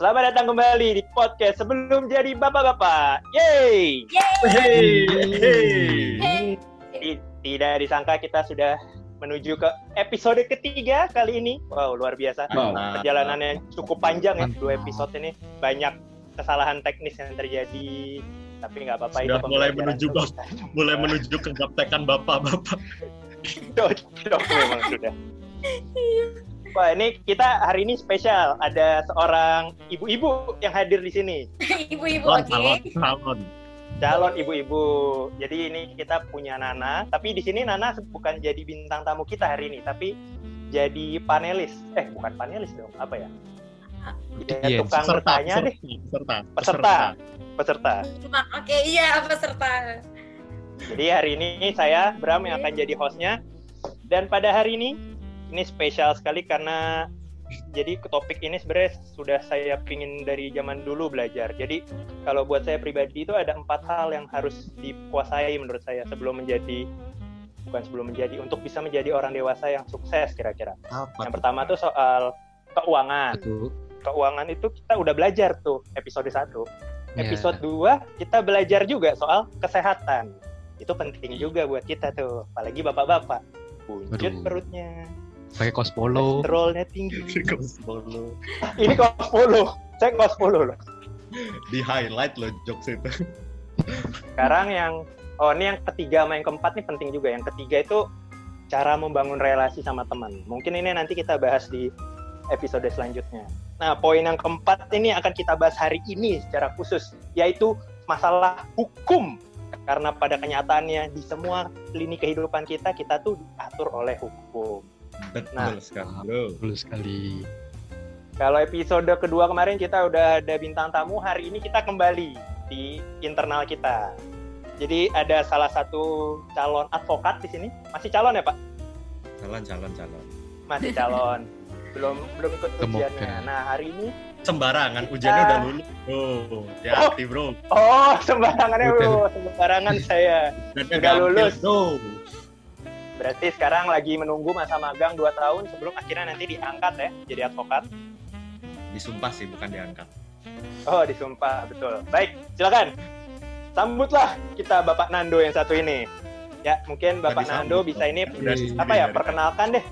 Selamat datang kembali di podcast sebelum jadi bapak-bapak. Yeay! Hey, Ti- Tidak disangka kita sudah menuju ke episode ketiga kali ini. Wow, luar biasa. Wow. Perjalanannya cukup panjang ya, dua episode ini. Banyak kesalahan teknis yang terjadi. Tapi nggak apa-apa Sudah mulai pembelajaran menuju kita. mulai menuju ke gaptekan bapak-bapak. Cocok memang sudah. Wah, ini kita hari ini spesial. Ada seorang ibu-ibu yang hadir di sini. Ibu-ibu, Calon, oke. calon, calon. calon ibu-ibu. Jadi ini kita punya Nana, tapi di sini Nana bukan jadi bintang tamu kita hari ini, tapi jadi panelis. Eh, bukan panelis dong, apa ya? Ya, Iya, tukang Peserta, bertanya deh, peserta, peserta, peserta. Cuma oke, iya peserta. Jadi hari ini saya Bram yang akan jadi hostnya. Dan pada hari ini ini spesial sekali karena jadi topik ini sebenarnya sudah saya pingin dari zaman dulu belajar. Jadi kalau buat saya pribadi itu ada empat hal yang harus dikuasai menurut saya sebelum menjadi bukan sebelum menjadi untuk bisa menjadi orang dewasa yang sukses kira-kira. Yang pertama tuh soal keuangan. Betul. Keuangan itu kita udah belajar tuh episode 1. Ya. Episode 2 kita belajar juga soal kesehatan. Itu penting juga buat kita tuh, apalagi bapak-bapak. Buncit Aduh. perutnya, pakai kaos polo. kolesterolnya tinggi. Kaos polo. Ini kaos polo, saya kaos polo loh. Di highlight loh jokes itu. Sekarang yang oh ini yang ketiga sama yang keempat nih penting juga. Yang ketiga itu cara membangun relasi sama teman. Mungkin ini nanti kita bahas di episode selanjutnya. Nah, poin yang keempat ini akan kita bahas hari ini secara khusus, yaitu masalah hukum. Karena pada kenyataannya di semua lini kehidupan kita, kita tuh diatur oleh hukum. Betul Nah. sekali. Bro. Betul sekali. Kalau episode kedua kemarin kita udah ada bintang tamu, hari ini kita kembali di internal kita. Jadi ada salah satu calon advokat di sini. Masih calon ya Pak? Calon, calon, calon. Masih calon. belum belum ikut ujiannya. Nah hari ini, Sembarangan, ujiannya udah lulus. Oh, hati bro. oh sembarangannya bro, sembarangan saya. Udah Udah lulus. Bro. Berarti sekarang lagi menunggu masa magang 2 tahun sebelum akhirnya nanti diangkat ya jadi advokat. Disumpah sih, bukan diangkat. Oh disumpah betul. Baik, silakan. Sambutlah kita Bapak Nando yang satu ini. Ya mungkin Bapak Udah Nando bisa Pak. ini apa ya dari perkenalkan deh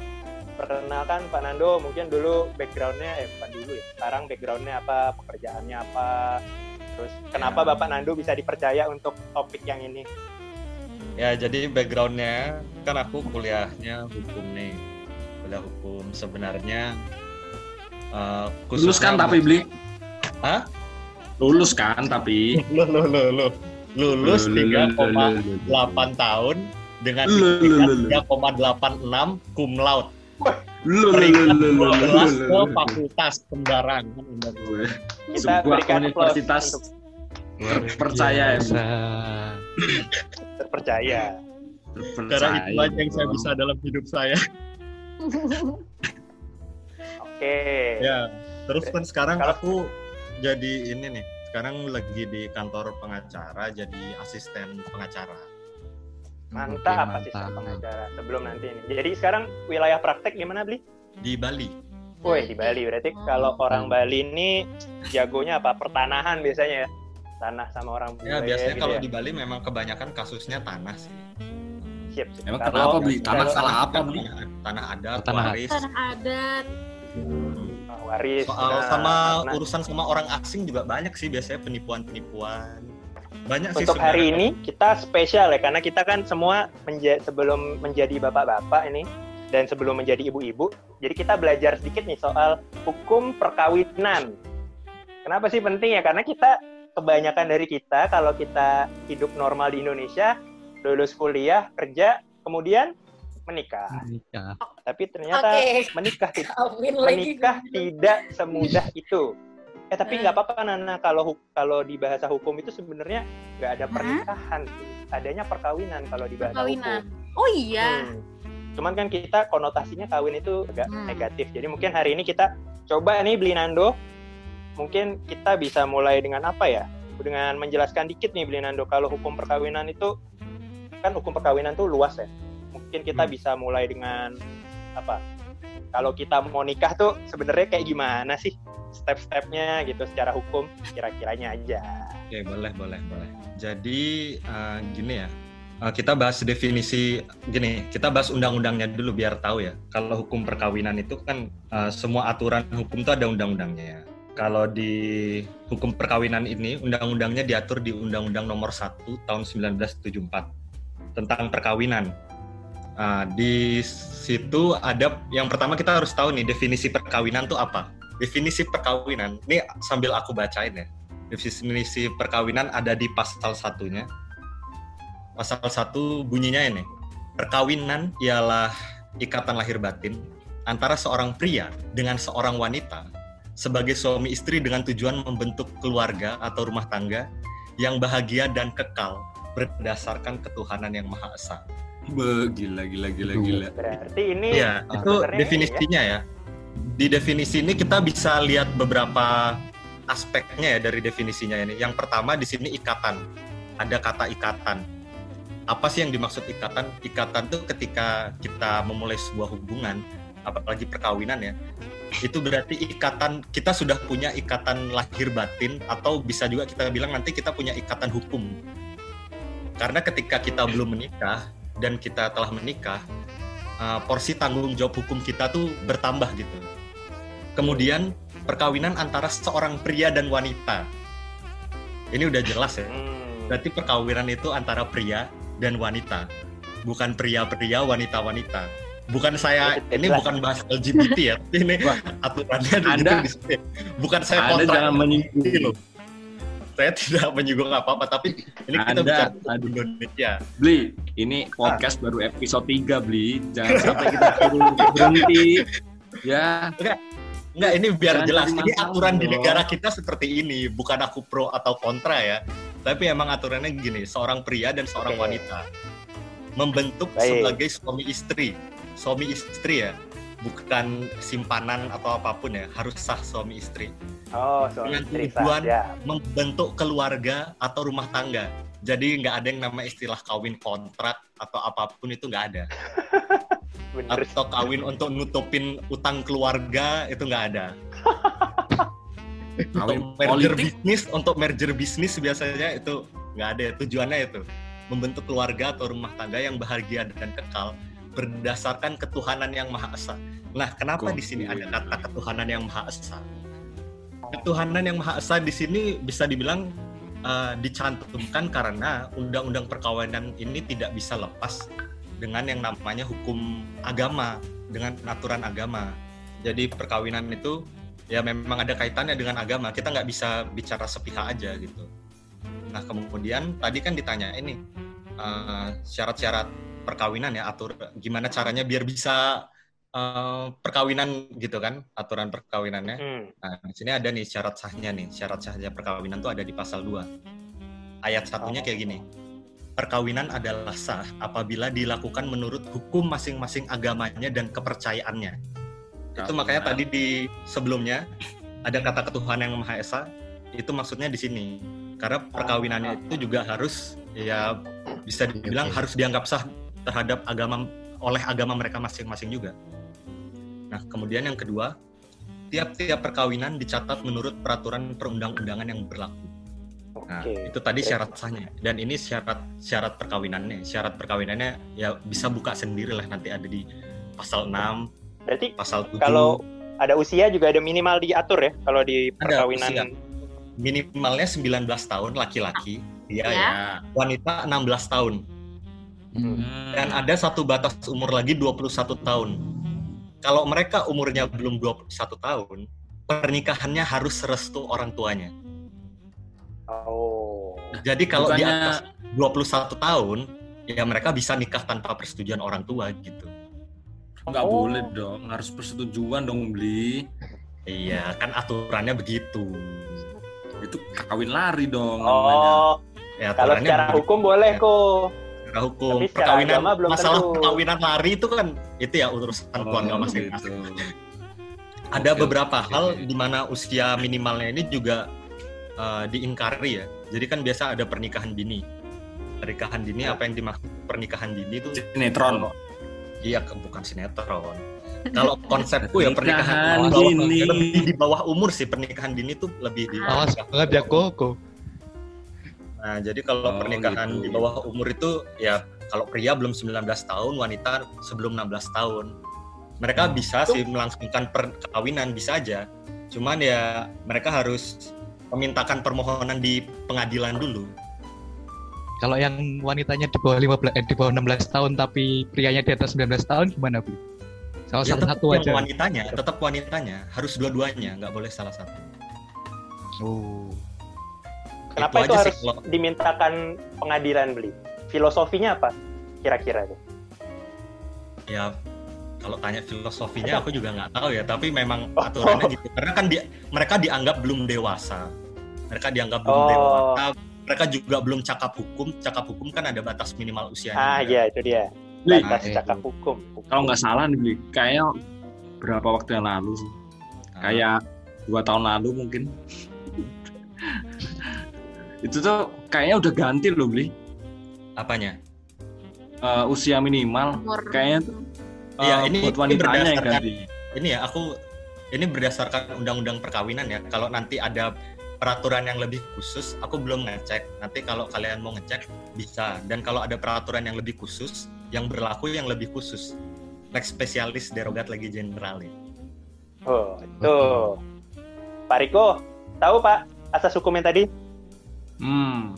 perkenalkan Pak Nando mungkin dulu backgroundnya eh bukan dulu ya sekarang backgroundnya apa pekerjaannya apa terus kenapa Ya. Bapak Nando bisa dipercaya untuk topik yang ini Ya, jadi backgroundnya kan aku kuliahnya hukum nih. Kuliah hukum sebenarnya uh, Lulus kan tapi beli. Hah? Lulus kan tapi. Loh, loh, loh, loh. Lulus loh, loh. 3,8 tahun dengan Loh, loh, loh, loh. 3,86 cum laude. Lu lu lu Peringkat lu lu lu 12 lu, ke lu. fakultas sembarangan. kita berikan universitas untuk percaya ya. Terpercaya Karena itu aja yang saya bisa dalam hidup saya. oke Ya, terus kan sekarang Kalau- aku jadi ini nih. Sekarang lagi di kantor pengacara jadi asisten pengacara. mantap Oke, asisten mantap. pengacara sebelum nanti ini jadi sekarang wilayah praktek gimana beli Di Bali. Woi di Bali berarti kalau orang Bali ini jagonya apa pertanahan biasanya ya tanah sama orang Ya, bule biasanya gitu kalau ya. di Bali memang kebanyakan kasusnya tanah sih. Siap, siap. Emang Kalau- kenapa beli tanah kalau- salah apa beli? Tanah, tanah adat, Tanah waris. Tanah adat. Oh, waris Soal nah, sama karena- urusan sama orang asing juga banyak sih biasanya penipuan-penipuan. Banyak sih untuk hari ini kita spesial ya karena kita kan semua menja- sebelum menjadi bapak-bapak ini dan sebelum menjadi ibu-ibu jadi kita belajar sedikit nih soal hukum perkawinan Kenapa sih penting ya? Karena kita kebanyakan dari kita kalau kita hidup normal di Indonesia, lulus kuliah, kerja, kemudian menikah. Nikah. Tapi ternyata Oke. menikah tidak Kawin lagi. menikah tidak semudah itu. Eh tapi nggak apa-apa Nana kalau kalau di bahasa hukum itu sebenarnya nggak ada pernikahan, adanya perkawinan kalau di bahasa Perkawinan. hukum. Oh iya. Hmm. Cuman kan kita konotasinya kawin itu agak Hmm. negatif. Jadi mungkin hari ini kita coba nih beli Nando. Mungkin kita bisa mulai dengan apa ya? Dengan menjelaskan dikit nih beli Nando kalau hukum perkawinan itu kan hukum perkawinan tuh luas ya. Mungkin kita Hmm. bisa mulai dengan apa? Kalau kita mau nikah tuh sebenarnya kayak gimana sih step-stepnya gitu secara hukum kira-kiranya aja. Oke, boleh, boleh, boleh. Jadi eh, gini ya, eh, kita bahas definisi gini, kita bahas undang-undangnya dulu biar tahu ya. Kalau hukum perkawinan itu kan eh, semua aturan hukum itu ada undang-undangnya ya. Kalau di hukum perkawinan ini, undang-undangnya diatur di Undang-Undang Nomor 1 Tahun 1974 tentang perkawinan. Ah, di situ ada yang pertama kita harus tahu nih definisi perkawinan itu apa. Definisi perkawinan, ini sambil aku bacain ya definisi perkawinan ada di pasal satunya. Pasal satu bunyinya ini, perkawinan ialah ikatan lahir batin antara seorang pria dengan seorang wanita sebagai suami istri dengan tujuan membentuk keluarga atau rumah tangga yang bahagia dan kekal berdasarkan ketuhanan yang maha esa. Be, gila, gila, gila, gila. Berarti ini Iya, ah, itu definisinya ya. Di definisi ini kita bisa lihat beberapa aspeknya ya dari definisinya ini. Yang pertama di sini ikatan. Ada kata ikatan. Apa sih yang dimaksud ikatan? Ikatan itu ketika kita memulai sebuah hubungan, apalagi perkawinan ya. Itu berarti ikatan kita sudah punya ikatan lahir batin atau bisa juga kita bilang nanti kita punya ikatan hukum. Karena ketika kita belum menikah dan kita telah menikah, uh, porsi tanggung jawab hukum kita tuh bertambah gitu. Kemudian perkawinan antara seorang pria dan wanita. Ini udah jelas ya. Hmm. Berarti perkawinan itu antara pria dan wanita. Bukan pria-pria, wanita-wanita. Bukan saya, ini jelas. bukan bahas LGBT ya. Ini aturannya di Anda- di sini. Bukan saya Anda kontra jangan menyinggung. loh. Saya tidak menyinggung apa-apa, tapi ini kita Anda- bicara aduh. Indonesia. Bli, ini podcast baru episode 3, Bli. Jangan sampai kita turun berhenti. Ya, Enggak, ini biar Jangan jelas. Ini aturan di dong. negara kita seperti ini. Bukan aku pro atau kontra ya. Tapi emang aturannya gini, seorang pria dan seorang wanita membentuk Baik. sebagai suami istri. Suami istri ya, bukan simpanan atau apa pun ya. Harus sah suami istri. Oh, suami Dengan istri tujuan saja. Membentuk keluarga atau rumah tangga. Jadi nggak ada yang nama istilah kawin kontrak atau apa pun itu nggak ada. Bener. Atau kawin untuk nutupin utang keluarga itu nggak ada. kawin untuk merger politik. bisnis untuk merger bisnis biasanya itu nggak ada tujuannya itu membentuk keluarga atau rumah tangga yang bahagia dan kekal berdasarkan ketuhanan yang maha esa. Nah, kenapa di sini ada kata ketuhanan yang maha esa? Ketuhanan yang maha esa di sini bisa dibilang eh, dicantumkan karena undang-undang perkawinan ini tidak bisa lepas dengan yang namanya hukum agama, dengan aturan agama. Jadi perkawinan itu ya memang ada kaitannya dengan agama. Kita nggak bisa bicara sepihak aja gitu. Nah kemudian tadi kan ditanya ini eh, syarat-syarat perkawinan ya atur gimana caranya biar bisa eh, perkawinan gitu kan aturan perkawinannya. Hmm. Nah di sini ada nih syarat sahnya nih syarat sahnya perkawinan tuh ada di pasal 2 ayat satunya kayak gini. Perkawinan adalah sah apabila dilakukan menurut hukum masing-masing agamanya dan kepercayaannya. Itu makanya tadi di sebelumnya ada kata ketuhanan yang Maha Esa, itu maksudnya di sini. Karena perkawinannya itu juga harus ya bisa dibilang harus dianggap sah terhadap agama oleh agama mereka masing-masing juga. Nah, kemudian yang kedua, tiap-tiap perkawinan dicatat menurut peraturan perundang-undangan yang berlaku. Nah, Oke. itu tadi syarat sahnya. Dan ini syarat syarat perkawinannya. Syarat perkawinannya ya bisa buka sendiri lah nanti ada di pasal 6, Berarti pasal 7. kalau ada usia juga ada minimal diatur ya kalau di Ada perkawinan. usia. minimalnya 19 tahun laki-laki, dia Ya. ya. Wanita 16 tahun. Hmm. Dan ada satu batas umur lagi 21 tahun. Kalau mereka umurnya belum 21 tahun, pernikahannya harus restu orang tuanya. Oh. Jadi kalau di Bukannya- atas 21 tahun, ya mereka bisa nikah tanpa persetujuan orang tua gitu. Nggak Oh. boleh dong, harus persetujuan dong beli. Iya, kan aturannya begitu. Itu kawin lari dong namanya. Oh, Ya, kalau secara begitu. hukum boleh Ya. kok. Hukum, Tapi perkawinan belum masalah tentu. perkawinan lari itu kan itu ya urusan Oh, keluarga gitu. masing-masing. Ada Oke, beberapa oke, hal di mana usia minimalnya ini juga uh, diingkari ya. Jadi kan biasa ada pernikahan dini. Pernikahan dini Ya. apa yang dimaksud pernikahan dini itu Sinetron. iya bukan sinetron. Kalau konsepku ya Pernikahan pernikahan dini. lebih di bawah umur sih pernikahan dini tuh lebih di Awas banget ya koko. Nah, jadi kalau Oh, pernikahan gitu. di bawah umur itu ya kalau pria belum 19 tahun, wanita sebelum 16 tahun. Mereka Hmm. bisa sih melangsungkan perkawinan bisa aja. Cuman ya mereka harus memintakan permohonan di pengadilan dulu. Kalau yang wanitanya di bawah 15 eh, di bawah 16 tahun tapi prianya di atas 19 tahun gimana, Bli? Salah ya satu tetap satu yang aja. wanitanya, tetap wanitanya, harus dua-duanya, nggak boleh salah satu. Oh. Kenapa itu, aja sih harus kalau- dimintakan pengadilan beli? Filosofinya apa? Kira-kira tuh. ya kalau tanya filosofinya Ada. aku juga nggak tahu ya tapi memang Oh. aturannya gitu karena kan dia mereka dianggap belum dewasa mereka dianggap belum Oh. dewasa mereka juga belum cakap hukum cakap hukum kan ada batas minimal usianya Ah, juga. iya itu dia. Batas eh. cakap hukum. kalau nggak salah nih, Bli, kayaknya berapa waktu yang lalu sih? Nah, Kayak dua tahun lalu mungkin. Itu tuh kayaknya udah ganti loh, Bli. apanya Eh, usia minimal Umur. kayaknya tuh Iya, eh, ini- buat ini wanitanya yang berdasarkan- ganti. ini ya aku ini berdasarkan undang-undang perkawinan ya kalau nanti ada peraturan yang lebih khusus aku belum ngecek nanti kalau kalian mau ngecek bisa dan kalau ada peraturan yang lebih khusus yang berlaku yang lebih khusus lex spesialis derogat lagi general ya. Oh, itu. Pak Riko, tahu Pak asas hukum yang tadi? Hmm.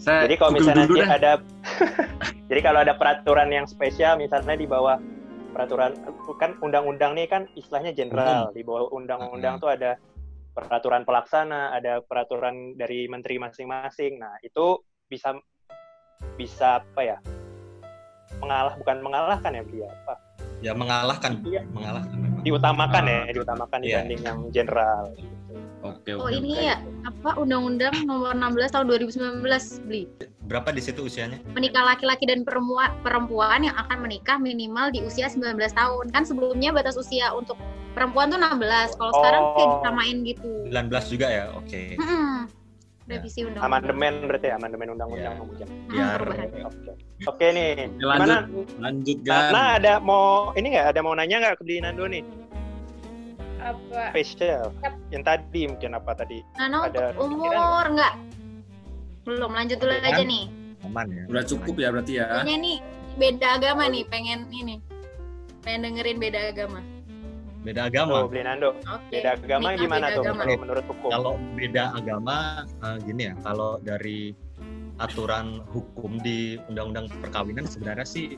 Saya Jadi kalau misalnya dulu nanti ada Jadi kalau ada peraturan yang spesial misalnya di bawah peraturan kan undang-undang nih kan istilahnya general, di bawah undang-undang tuh ada peraturan pelaksana, ada peraturan dari menteri masing-masing. Nah, itu bisa bisa apa ya? mengalah bukan mengalahkan ya dia apa ya mengalahkan Iya. mengalahkan memang diutamakan Ah. ya diutamakan Iya. dibanding yang general Oke, Oh oke. ini ya apa Undang-Undang Nomor 16 Tahun 2019 beli berapa di situ usianya? Menikah laki-laki dan perempuan perempuan yang akan menikah minimal di usia 19 tahun. Kan sebelumnya batas usia untuk perempuan tuh 16 kalau sekarang kayak Oh. disamain gitu. 19 juga ya? Oke. Mm-mm. revisi undang-undang. Amandemen berarti ya amandemen undang-undang Mm, biar. perubahan. oke. Oke nih. Oke, gimana? Lanjut Nah, kan. nah, ada mau ini nggak? Ada mau nanya nggak ke Beli Nando nih apa? Spesial yang tadi mungkin apa tadi? Nana Ada umur enggak belum lanjut dulu aja nih. Aman ya? Udah cukup ya berarti ya. Kayaknya nih beda agama nih pengen ini. Pengen dengerin beda agama. Beda agama? Beli Nando. Oke. Beda agama Nikah gimana beda tuh agama. kalau menurut hukum? Kalau beda agama eh, gini ya kalau dari aturan hukum di undang-undang perkawinan sebenarnya sih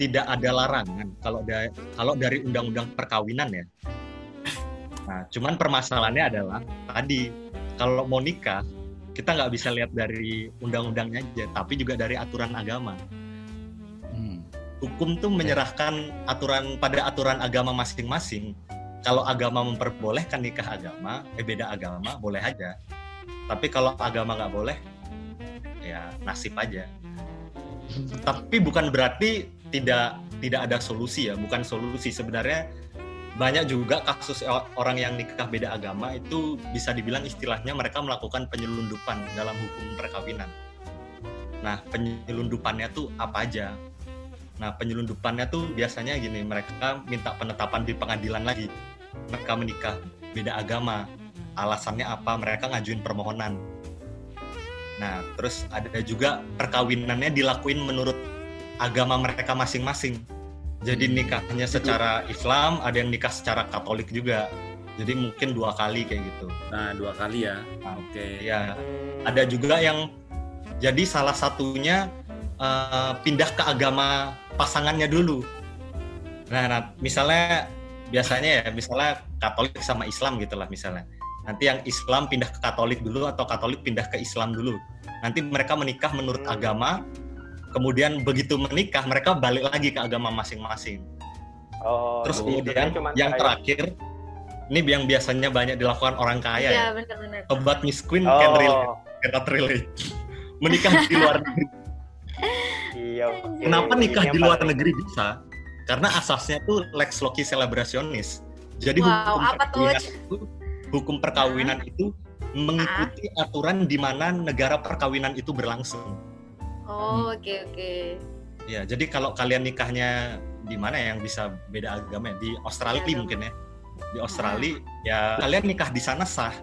tidak ada larangan. Kalau da- kalau dari undang-undang perkawinan ya nah cuman permasalahannya adalah tadi kalau mau nikah kita nggak bisa lihat dari undang-undangnya aja tapi juga dari aturan agama Hmm. hukum tuh menyerahkan aturan pada aturan agama masing-masing. Kalau agama memperbolehkan nikah agama, eh beda agama boleh aja. Tapi kalau agama nggak boleh, ya nasib aja. Tapi bukan berarti tidak tidak ada solusi ya, bukan solusi sebenarnya banyak juga kasus o- orang yang nikah beda agama itu bisa dibilang istilahnya mereka melakukan penyelundupan dalam hukum perkawinan. Nah, penyelundupannya tuh apa aja? Nah, penyelundupannya tuh biasanya gini, mereka minta penetapan di pengadilan lagi. Mereka menikah beda agama. Alasannya apa? Mereka ngajuin permohonan. Nah, terus ada juga perkawinannya dilakuin menurut agama mereka masing-masing. Jadi nikahnya secara Islam, ada yang nikah secara Katolik juga. Jadi mungkin dua kali kayak gitu. Nah, dua kali ya. Nah, Oke. Ya, Hmm, ada juga yang jadi salah satunya eh, pindah ke agama pasangannya dulu. Nah, nah, misalnya biasanya ya, misalnya Katolik sama Islam gitulah misalnya. Nanti yang Islam pindah ke Katolik dulu atau Katolik pindah ke Islam dulu. Nanti mereka menikah menurut Hmm. agama. Kemudian begitu menikah mereka balik lagi ke agama masing-masing. Oh, Terus jadi kemudian yang kayak- terakhir ini yang biasanya banyak dilakukan orang kaya ya. Iya benar-benar. Sobat Miss Queen can relate, Oh, cannot relate. Menikah di luar negeri. iya. Kenapa nikah yang di luar paling- negeri bisa? Karena asasnya tuh lex loci celebrationis. Jadi Wow, hukum apa tuh? itu hukum perkawinan itu mengikuti aturan di mana negara perkawinan itu berlangsung. Oh, oke oke. Ya, jadi kalau kalian nikahnya di mana ya yang bisa beda agama ya? Di Australia agama. mungkin ya. Di Australia ya kalian nikah di sana sah.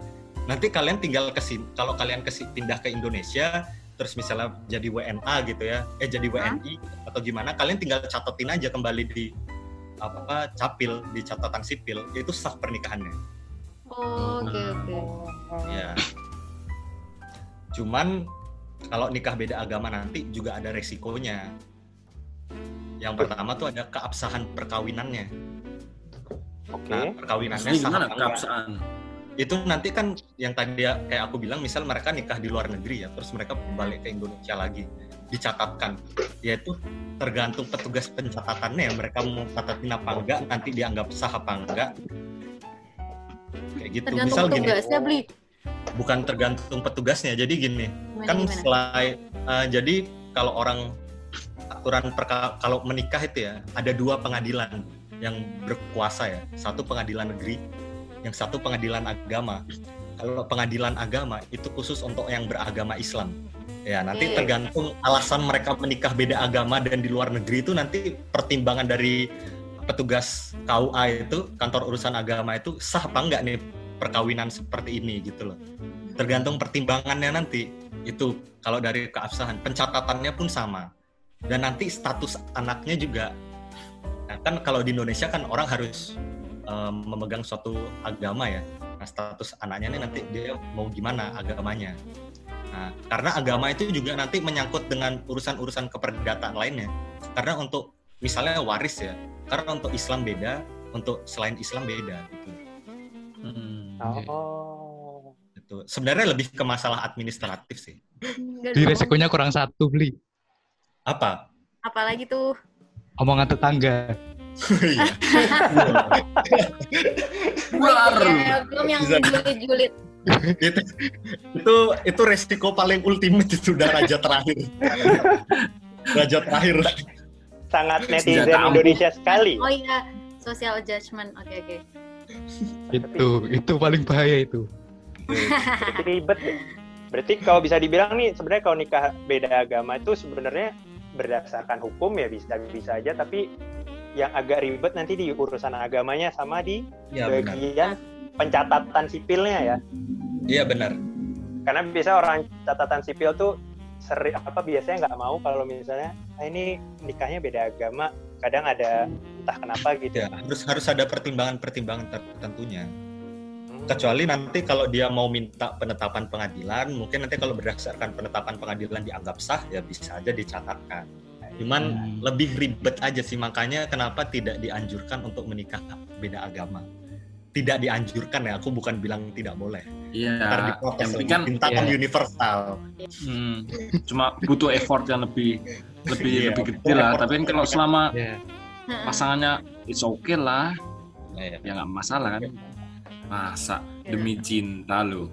Nanti kalian tinggal ke sini. Kalau kalian ke pindah ke Indonesia terus misalnya jadi WNA gitu ya. Eh jadi WNI atau gimana kalian tinggal catetin aja kembali di apa capil di catatan sipil itu sah pernikahannya. Oh, oke oke. Ya. Cuman kalau nikah beda agama nanti juga ada resikonya. Yang pertama tuh ada keabsahan perkawinannya. Oke. Nah, perkawinannya gimana enggak? keabsahan? Itu nanti kan yang tadi ya, kayak aku bilang, misal mereka nikah di luar negeri ya, terus mereka balik ke Indonesia lagi, dicatatkan. Yaitu tergantung petugas pencatatannya ya, mereka mau catatin apa enggak, nanti dianggap sah apa enggak. Kayak gitu. Tergantung misal gini, petugasnya beli. Bukan tergantung petugasnya. Jadi gini, Gimana, kan gimana? selain eh, jadi kalau orang aturan perka, kalau menikah itu ya ada dua pengadilan yang berkuasa ya. Satu pengadilan negeri yang satu pengadilan agama. Kalau pengadilan agama itu khusus untuk yang beragama Islam. Ya nanti tergantung alasan mereka menikah beda agama dan di luar negeri itu nanti pertimbangan dari petugas KUA itu kantor urusan agama itu sah apa enggak nih perkawinan seperti ini gitu loh. Tergantung pertimbangannya nanti. Itu kalau dari keabsahan. Pencatatannya pun sama. Dan nanti status anaknya juga. Nah kan kalau di Indonesia kan orang harus em, memegang suatu agama ya. Nah status anaknya nih nanti dia mau gimana agamanya. Nah karena agama itu juga nanti menyangkut dengan urusan-urusan keperdataan lainnya. Karena untuk misalnya waris ya. Karena untuk Islam beda untuk selain Islam beda gitu. Hmm. Oh. Gitu. sebenarnya lebih ke masalah administratif sih Di resikonya kurang satu beli. apa Apalagi tuh. Omongan tetangga. Iya. War. Ya, belum yang julid-julid. itu itu itu resiko paling ultimate itu udah raja terakhir raja terakhir Sangat netizen. Indonesia sekali. Oh iya, social judgment. Oke oke. Itu, itu paling bahaya itu. Berarti ribet ya. Berarti kalau bisa dibilang nih sebenarnya kalau nikah beda agama itu sebenarnya berdasarkan hukum ya bisa bisa aja tapi yang agak ribet nanti di urusan agamanya sama di benar bagian pencatatan sipilnya ya. iya benar Karena biasa orang catatan sipil tuh seri apa biasanya nggak mau kalau misalnya ah, ini nikahnya beda agama kadang ada entah kenapa gitu ya harus harus ada pertimbangan pertimbangan tertentunya Hmm. kecuali nanti kalau dia mau minta penetapan pengadilan mungkin nanti kalau berdasarkan penetapan pengadilan dianggap sah ya bisa aja dicatatkan cuman Hmm. lebih ribet aja sih makanya kenapa tidak dianjurkan untuk menikah beda agama tidak dianjurkan ya aku bukan bilang tidak boleh Iya. Ntar Yang penting kan Cinta kan Iya. universal hmm, cuma butuh effort yang lebih lebih Iya, lebih gede lah. Tapi kan kalau selama Ya. pasangannya it's okay lah, Iya. ya nggak masalah kan. Masa demi cinta lo.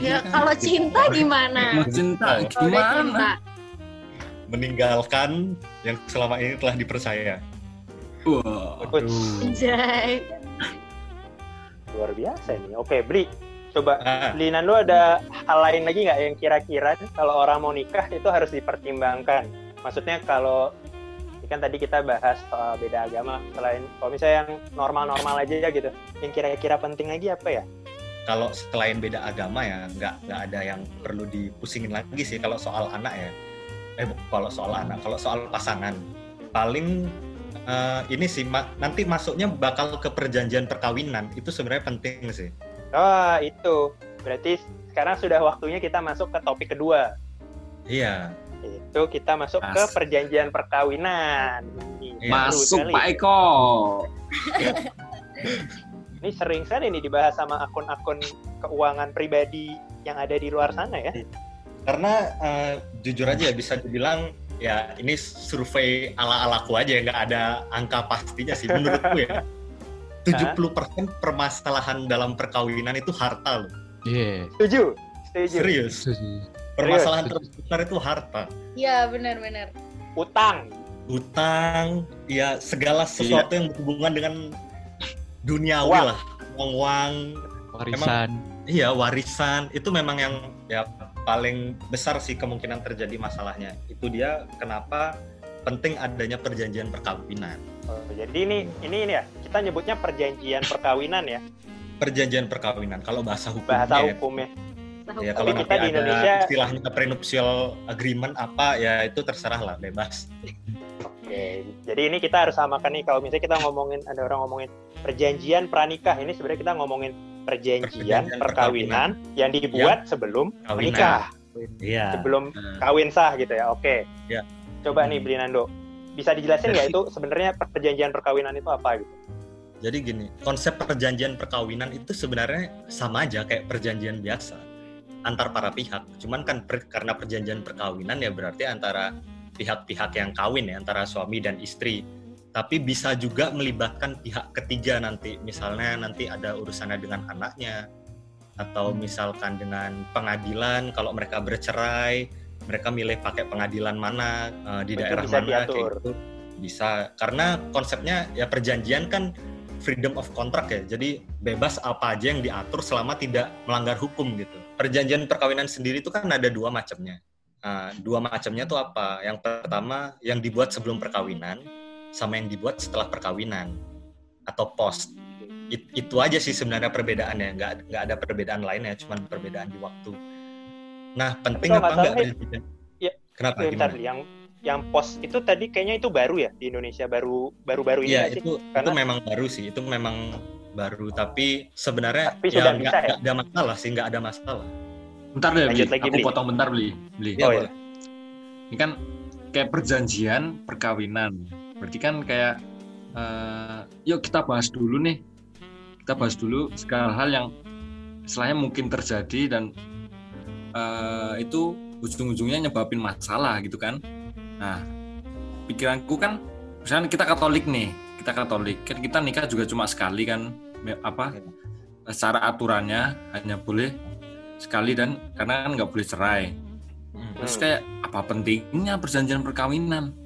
Ya kalau cinta gimana? Mau cinta gimana? meninggalkan yang selama ini telah dipercaya Wah. Aduh, Anjay. Luar biasa nih. Oke, Bli. Coba Ah, Linan lu ada hal lain lagi nggak yang kira-kira kalau orang mau nikah itu harus dipertimbangkan? Maksudnya kalau ini kan tadi kita bahas soal beda agama, selain kalau misalnya yang normal-normal aja gitu, yang kira-kira penting lagi apa ya? kalau selain beda agama ya nggak nggak ada yang perlu dipusingin lagi sih kalau soal anak ya eh kalau soal anak kalau soal pasangan paling eh, ini sih ma- nanti masuknya bakal ke perjanjian perkawinan itu sebenarnya penting sih Oh, itu. Berarti sekarang sudah waktunya kita masuk ke topik kedua. iya Itu kita masuk ke Mas. perjanjian perkawinan. Ih, Iya. Masuk sekali. Pak Eko. Ini sering sekali nih dibahas sama akun-akun keuangan pribadi yang ada di luar sana ya. Karena eh, jujur aja ya bisa dibilang ya ini survei ala-alaku aja nggak ada angka pastinya sih menurutku ya. 70% permasalahan dalam perkawinan itu harta loh. Iya. Setuju? Setuju. Serius. Permasalahan terbesar itu harta. Iya benar-benar. Utang. Utang, ya segala sesuatu yang berhubungan dengan duniawi Uang. lah. Uang-uang, Warisan. iya warisan itu memang yang ya paling besar sih kemungkinan terjadi masalahnya. Itu dia kenapa penting adanya perjanjian perkawinan. Oh, jadi ini ini ini ya kita nyebutnya perjanjian perkawinan ya Perjanjian perkawinan kalau bahasa hukumnya bahasa ya, hukumnya. ya kalau nanti kita di ada Indonesia- istilahnya prenuptial agreement apa ya itu terserah lah bebas. Oke, jadi ini kita harus samakan nih kalau misalnya kita ngomongin ada orang ngomongin perjanjian pranikah ini sebenarnya kita ngomongin perjanjian, Perjanjian perkawinan yang dibuat sebelum kawinan. menikah, Iya. sebelum Nah, kawin sah gitu ya. Oke. Ya. Coba nih Brinando, bisa dijelasin nggak itu sebenarnya perjanjian perkawinan itu apa gitu? Jadi gini, konsep perjanjian perkawinan itu sebenarnya sama aja kayak perjanjian biasa antar para pihak. Cuman kan per- karena perjanjian perkawinan ya berarti antara pihak-pihak yang kawin ya antara suami dan istri. Tapi bisa juga melibatkan pihak ketiga nanti. Misalnya nanti ada urusannya dengan anaknya atau misalkan dengan pengadilan kalau mereka bercerai, mereka milih pakai pengadilan mana eh, di daerah bisa mana kayak gitu. Bisa karena konsepnya ya perjanjian kan freedom of contract ya. Jadi bebas apa aja yang diatur selama tidak melanggar hukum gitu. Perjanjian perkawinan sendiri itu kan ada dua macamnya. Nah, dua macamnya tuh apa? Yang pertama yang dibuat sebelum perkawinan sama yang dibuat setelah perkawinan atau post. It- itu aja sih sebenarnya perbedaannya. Nggak nggak ada perbedaan lainnya, cuman perbedaan di waktu. Nah, penting kalau apa nggak enggak perjanjian? ya, Kenapa Bentar, gimana? yang yang pos itu tadi kayaknya itu baru ya di Indonesia baru baru baru ini Iya, nggak sih? itu itu Karena- memang baru sih. Itu memang baru tapi sebenarnya Tapi sudah nggak bisa ya? ada masalah sih, nggak ada masalah. bentar deh, Lanjut Bli. lagi, Aku Bli. potong bentar. Bli. Ya, Oh, iya. boleh. Ini kan kayak perjanjian perkawinan. Berarti kan kayak eh, yuk kita bahas dulu nih. Kita bahas dulu segala hal yang istilahnya mungkin terjadi dan eh, itu ujung-ujungnya nyebabin masalah gitu kan. Nah, pikiranku kan misalnya kita Katolik nih, kita Katolik, kan kita nikah juga cuma sekali kan apa secara aturannya hanya boleh sekali dan karena kan nggak boleh cerai. Hmm. Terus kayak apa pentingnya perjanjian perkawinan?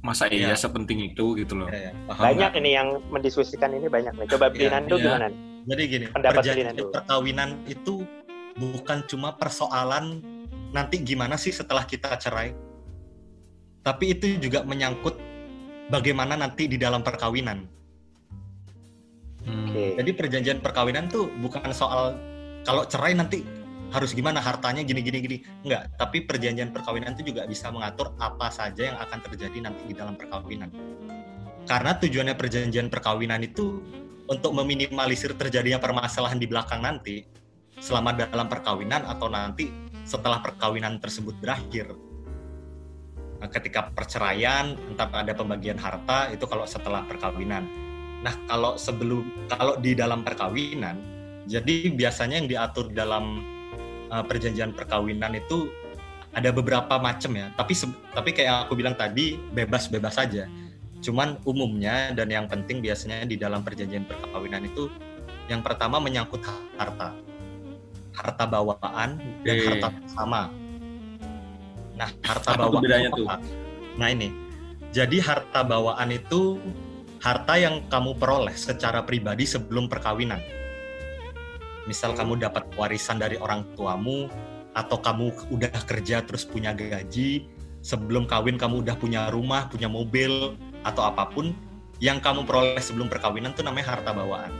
Masa iya Iya. sepenting itu gitu loh. Ya, ya, paham banyak ini yang mendiskusikan ini banyak nih. Coba Iya, Brinando iya. gimana? Jadi gini, Pendapat perjanjian Ferdinando. perkawinan itu bukan cuma persoalan nanti gimana sih setelah kita cerai. Tapi itu juga menyangkut bagaimana nanti di dalam perkawinan. Hmm. Oke. Jadi perjanjian perkawinan tuh bukan soal kalau cerai nanti harus gimana hartanya gini gini gini. Enggak, tapi perjanjian perkawinan itu juga bisa mengatur apa saja yang akan terjadi nanti di dalam perkawinan. Karena tujuannya perjanjian perkawinan itu untuk meminimalisir terjadinya permasalahan di belakang nanti selama dalam perkawinan atau nanti setelah perkawinan tersebut berakhir. Nah, ketika perceraian, entah ada pembagian harta itu kalau setelah perkawinan. Nah, kalau sebelum kalau di dalam perkawinan, jadi biasanya yang diatur dalam uh, perjanjian perkawinan itu ada beberapa macam ya. Tapi tapi kayak aku bilang tadi bebas-bebas saja. Cuman umumnya dan yang penting biasanya di dalam perjanjian perkawinan itu yang pertama menyangkut harta. Harta bawaan dan Oke. harta bersama. Nah, harta Apa bawaan bedanya tuh? Nah, ini. Jadi harta bawaan itu harta yang kamu peroleh secara pribadi sebelum perkawinan. Misal kamu dapat warisan dari orang tuamu atau kamu udah kerja terus punya gaji, sebelum kawin kamu udah punya rumah, punya mobil atau apa pun yang kamu peroleh sebelum perkawinan itu namanya harta bawaan.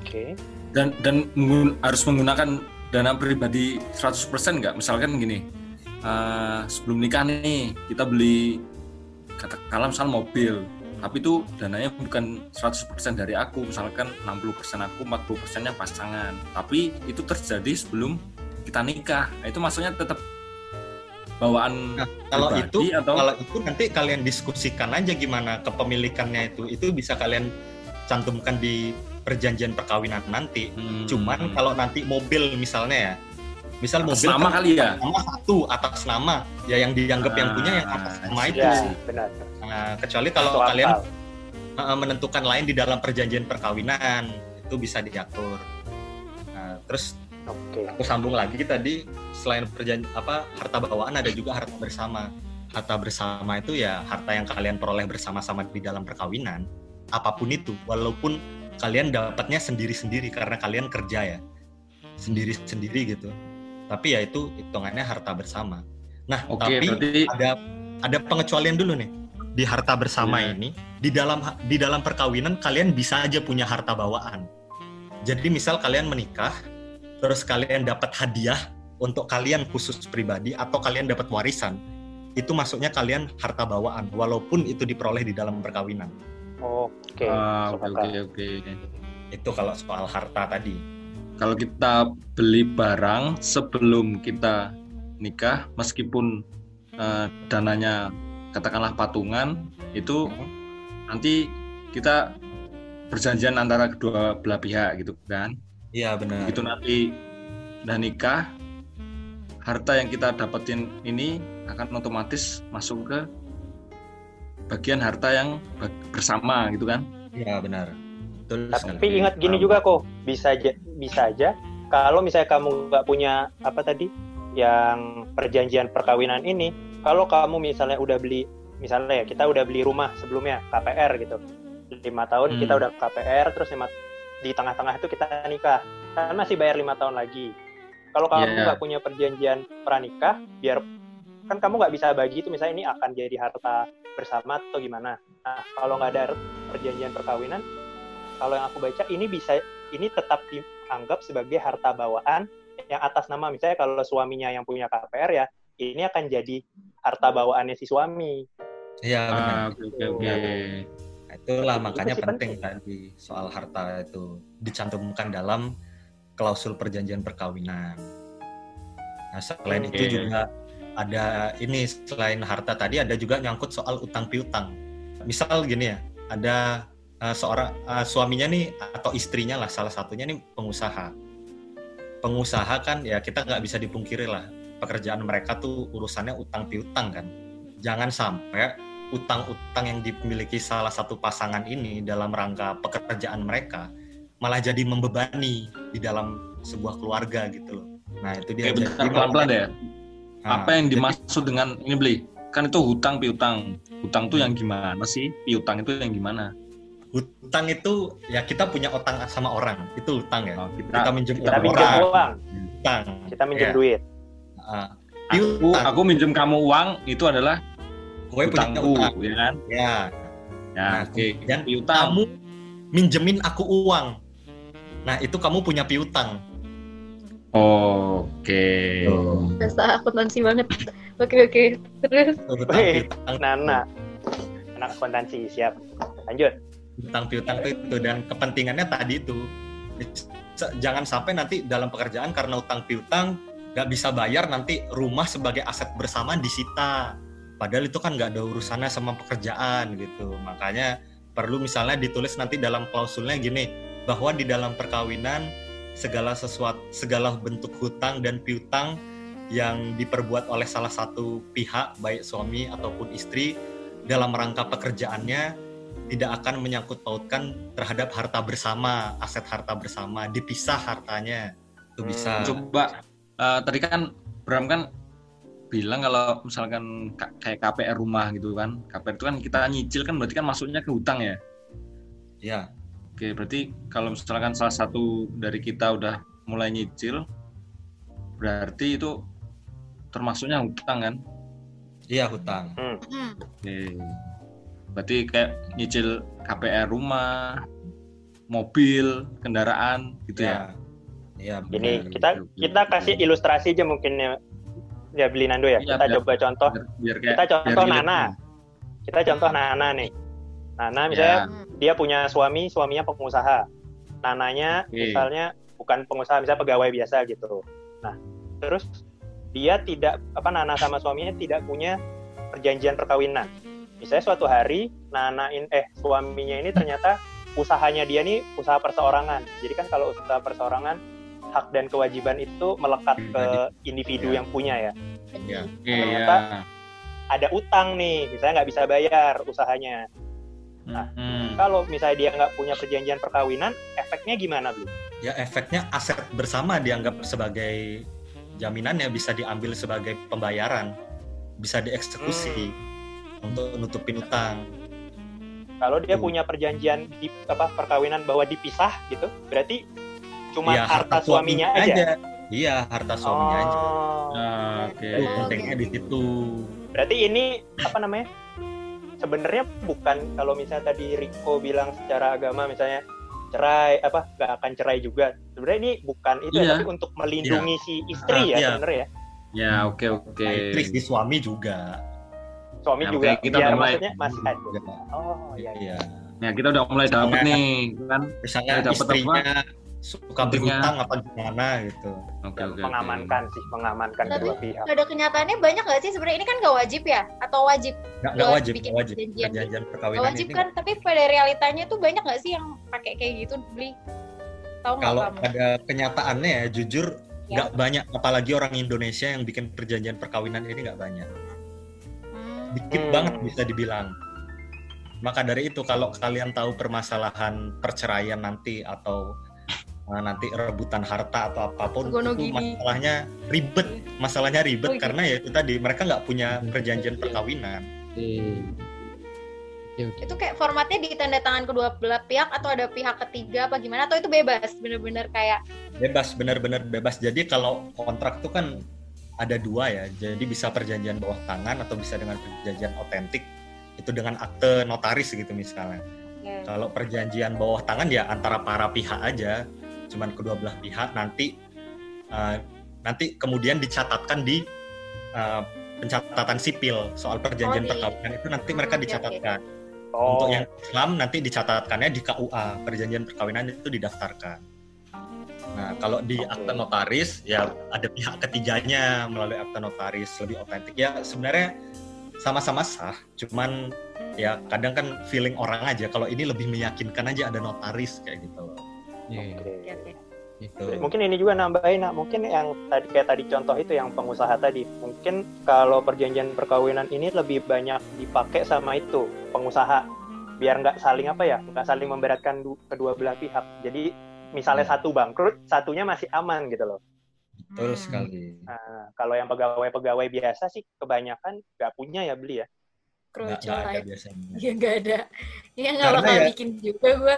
Oke. Dan dan menggun- harus menggunakan dana pribadi 100% nggak? Misalkan gini, eh, sebelum nikah nih kita beli katakanlah misal mobil, tapi itu dananya bukan 100% dari aku, misalkan 60% aku, 40%-nya pasangan. Tapi itu terjadi sebelum kita nikah. Nah, itu maksudnya tetap bawaan Nah, kalau itu atau kalau itu nanti kalian diskusikan aja gimana kepemilikannya itu. Itu bisa kalian cantumkan di perjanjian perkawinan nanti. Hmm. Cuman kalau nanti mobil misalnya ya, misal Atas mobil nama kan kali ya? nama satu atas nama, ya yang dianggap yang punya yang atas nama Ah, itu. Ya, sih. benar. Nah, kecuali kalau Masuk kalian akal. uh, menentukan lain di dalam perjanjian perkawinan itu bisa diatur. Nah, terus Oke. aku sambung lagi tadi selain perjanjian apa harta bawaan ada juga harta bersama. Harta bersama itu ya harta yang kalian peroleh bersama-sama di dalam perkawinan. Apa pun itu, walaupun kalian dapatnya sendiri-sendiri karena kalian kerja ya. Sendiri-sendiri gitu. Tapi ya itu hitungannya harta bersama. Nah, Oke, tapi berarti ada ada pengecualian dulu nih di harta bersama Iya. ini di dalam di dalam perkawinan kalian bisa aja punya harta bawaan jadi misal kalian menikah terus kalian dapat hadiah untuk kalian khusus pribadi atau kalian dapat warisan itu masuknya kalian harta bawaan walaupun itu diperoleh di dalam perkawinan Oke. Ah, oke oke. itu kalau soal harta tadi Kalau kita beli barang sebelum kita nikah, meskipun eh, dananya katakanlah patungan, itu nanti kita perjanjian antara kedua belah pihak gitu kan. iya benar Itu nanti udah nikah, harta yang kita dapetin ini akan otomatis masuk ke bagian harta yang bersama gitu kan. iya benar betul Tapi sekali. ingat gini juga kok, bisa aja, bisa aja kalau misalnya kamu nggak punya apa tadi yang perjanjian perkawinan ini, kalau kamu misalnya udah beli, misalnya ya kita udah beli rumah sebelumnya KPR gitu, lima tahun Hmm. kita udah KPR, terus lima, di tengah-tengah itu kita nikah, kan masih bayar lima tahun lagi. Kalau kamu Iya. nggak punya perjanjian pranikah, biar kan kamu nggak bisa bagi itu misalnya ini akan jadi harta bersama atau gimana. Nah kalau nggak ada perjanjian perkawinan, kalau yang aku baca ini bisa ini tetap dianggap sebagai harta bawaan yang atas nama misalnya kalau suaminya yang punya KPR ya ini akan jadi harta bawaannya si suami. iya benar Ah, oke oke oke. Nah, itulah Itu makanya penting penting. tadi soal harta itu dicantumkan dalam klausul perjanjian perkawinan. Nah, selain Oke. itu juga ada ini selain harta tadi ada juga nyangkut soal utang piutang. Misal gini ya, ada uh, seorang uh, suaminya nih atau istrinya lah salah satunya nih pengusaha. Pengusaha kan ya kita nggak bisa dipungkiri lah pekerjaan mereka tuh urusannya utang piutang kan. Jangan sampai utang-utang yang dimiliki salah satu pasangan ini dalam rangka pekerjaan mereka malah jadi membebani di dalam sebuah keluarga gitu loh. Nah itu dia. Oke, bentar Jadi pelan-pelan ya. Nah, Apa yang jadi- dimaksud dengan ini beli? Kan itu hutang piutang. Hutang tuh yang gimana sih? Piutang itu yang gimana? Hutang itu ya kita punya utang sama orang itu hutang ya. Oh, Kita kita, minjem Kita uang minjem orang, uang, hutang. kita minjem Ya. duit. Ah, aku, piutang. aku minjem kamu uang itu adalah gue punya utang. ya kan? Ya, Ya, Nah, oke. kemudian Piutang. kamu minjemin aku uang. Nah, itu kamu punya piutang. Oke. Bahasa akuntansi banget. Oke oke. Terus Wih, piutang. Nana, anak akuntansi siap. Lanjut. Hutang piutang itu, dan kepentingannya tadi itu jangan sampai nanti dalam pekerjaan karena utang piutang nggak bisa bayar nanti rumah sebagai aset bersama disita. Padahal itu kan nggak ada urusannya sama pekerjaan gitu. Makanya perlu misalnya ditulis nanti dalam klausulnya gini bahwa di dalam perkawinan segala sesuatu segala bentuk hutang dan piutang yang diperbuat oleh salah satu pihak baik suami ataupun istri dalam rangka pekerjaannya tidak akan menyangkut pautkan terhadap harta bersama aset harta bersama dipisah hartanya itu Hmm, bisa Coba eh, tadi kan Bram kan bilang kalau misalkan ka- kayak KPR rumah gitu kan. KPR itu kan kita nyicil kan berarti kan masuknya ke hutang ya. ya Oke, berarti kalau misalkan salah satu dari kita udah mulai nyicil, berarti itu termasuknya hutang kan? iya hutang hmm, Oke. Berarti kayak nyicil KPR rumah, mobil, kendaraan gitu ya? iya Ini benar. kita kita kasih ilustrasi aja mungkin ya, ya beli Nando ya. Iya, Kita biar- coba contoh. Biar, biar kayak, Kita contoh biar Nana. Kita contoh Nana nih. Nana misalnya Ya, dia punya suami, suaminya pengusaha. Nananya Oke. misalnya bukan pengusaha, misalnya pegawai biasa gitu. Nah, terus dia tidak apa Nana sama suaminya tidak punya perjanjian perkawinan. Misalnya suatu hari Nana in, eh suaminya ini ternyata usahanya dia nih usaha perseorangan. Jadi kan kalau usaha perseorangan hak dan kewajiban itu melekat ke individu Iya. yang punya ya. Ya. Ternyata ada utang nih, misalnya nggak bisa bayar usahanya. Hmm. Kalau misalnya dia nggak punya perjanjian perkawinan, efeknya gimana, Bli? ya efeknya aset bersama dianggap sebagai jaminannya bisa diambil sebagai pembayaran, bisa dieksekusi untuk nutupin utang. Kalau dia Tuh. punya perjanjian di apa perkawinan bahwa dipisah gitu, berarti cuma Ya, harta, suaminya aja. Iya, harta suaminya aja. Oh. Nah, oke. Oh, pentingnya di gitu. situ. Berarti ini apa namanya? Sebenarnya bukan kalau misalnya tadi Riko bilang secara agama misalnya cerai apa nggak akan cerai juga. Sebenarnya ini bukan itu ya, Iya. tapi untuk melindungi si istri Ah, ya iya. sebenarnya ya. Ya, oke oke. Nah, istri di suami juga. Suami Ya, juga kita biar mulai. maksudnya masih ada. Juga. Oh iya. iya. Iya. Ya, kita udah mulai Misalnya- nih, kan? Misalnya Ya, dapat istrinya suka berhutang apa gimana gitu. Oke oke. oke. mengamankan sih, mengamankan Tapi kedua pihak. Pada kenyataannya banyak nggak sih sebenarnya ini kan nggak wajib ya? Atau wajib? Nggak, Buat wajib, bikin nggak wajib. perjanjian. Perjanjian Nggak perkawinan wajib ini kan? Tapi pada realitanya tuh banyak nggak sih yang pakai kayak gitu beli? Tahu nggak kalau pada kenyataannya ya jujur Ya. nggak banyak apalagi orang Indonesia yang bikin perjanjian perkawinan ini nggak banyak. Dikit Hmm. banget bisa dibilang maka dari itu kalau kalian tahu permasalahan perceraian nanti atau uh, nanti rebutan harta atau apa pun Gono itu gini. masalahnya ribet masalahnya ribet Oh, karena ya itu tadi mereka nggak punya perjanjian perkawinan. Itu kayak formatnya di tanda tangan kedua belah pihak atau ada pihak ketiga apa gimana? Atau itu bebas? Bener-bener kayak bebas benar-benar bebas jadi kalau kontrak tuh kan ada dua ya. Jadi bisa perjanjian bawah tangan atau bisa dengan perjanjian otentik. Itu dengan akte notaris gitu misalnya. Ya, kalau perjanjian bawah tangan ya antara para pihak aja. Cuman kedua belah pihak nanti uh, nanti kemudian dicatatkan di uh, pencatatan sipil. Soal perjanjian Oh, perkawinan itu nanti mereka Hmm, oke. dicatatkan. Oh, untuk yang Islam nanti dicatatkannya di KUA perjanjian perkawinan itu didaftarkan. Nah kalau di Oke. akte notaris ya ada pihak ketiganya melalui akte notaris lebih otentik ya sebenarnya sama-sama sah, cuman ya kadang kan feeling orang aja kalau ini lebih meyakinkan aja ada notaris kayak gitu loh. Iya, oke. oke, oke. Gitu. Mungkin ini juga nambahin, nak. mungkin yang tadi kayak tadi contoh itu yang pengusaha tadi, mungkin kalau perjanjian perkawinan ini lebih banyak dipakai sama itu pengusaha, biar nggak saling apa ya, nggak saling memberatkan du- kedua belah pihak. Jadi misalnya Hmm. satu bangkrut, satunya masih aman gitu loh. Betul Hmm. sekali. Nah, kalau yang pegawai-pegawai biasa sih kebanyakan nggak punya ya beli ya. Nggak- nggak ada biasanya. Iya nggak ada. Iya nggak Karena bakal ya- bikin juga gua.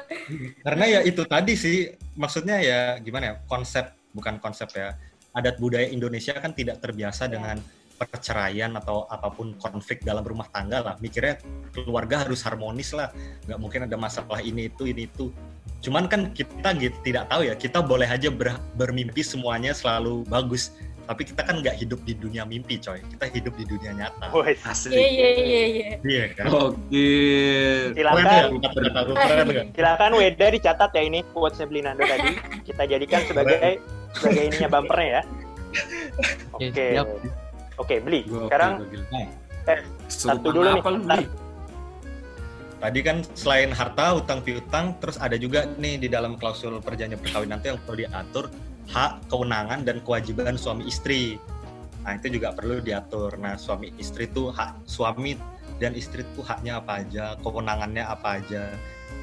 Karena ya itu tadi sih maksudnya ya gimana ya konsep bukan konsep ya adat budaya Indonesia kan tidak terbiasa dengan perceraian atau apa pun konflik dalam rumah tangga lah. Mikirnya keluarga harus harmonis lah. Nggak mungkin ada masalah ini itu ini itu. Cuman kan kita gitu, tidak tahu ya kita boleh aja ber- bermimpi semuanya selalu bagus. Tapi kita kan nggak hidup di dunia mimpi coy. Kita hidup di dunia nyata. Asik. Iya iya iya iya. iya kan? Oke. Silakan. Silakan Weda dicatat ya ini quotesnya beli Nando tadi. Kita jadikan sebagai sebagai ininya bumpernya ya. Oke, Oke. Oke, beli. Gokil, Sekarang gokil. eh, satu dulu nih. beli? Tadi kan selain harta, utang piutang, terus ada juga nih di dalam klausul perjanjian perkawinan itu yang perlu diatur hak, kewenangan dan kewajiban suami istri. Nah itu juga perlu diatur. Nah suami istri itu hak suami dan istri itu haknya apa aja, kewenangannya apa aja,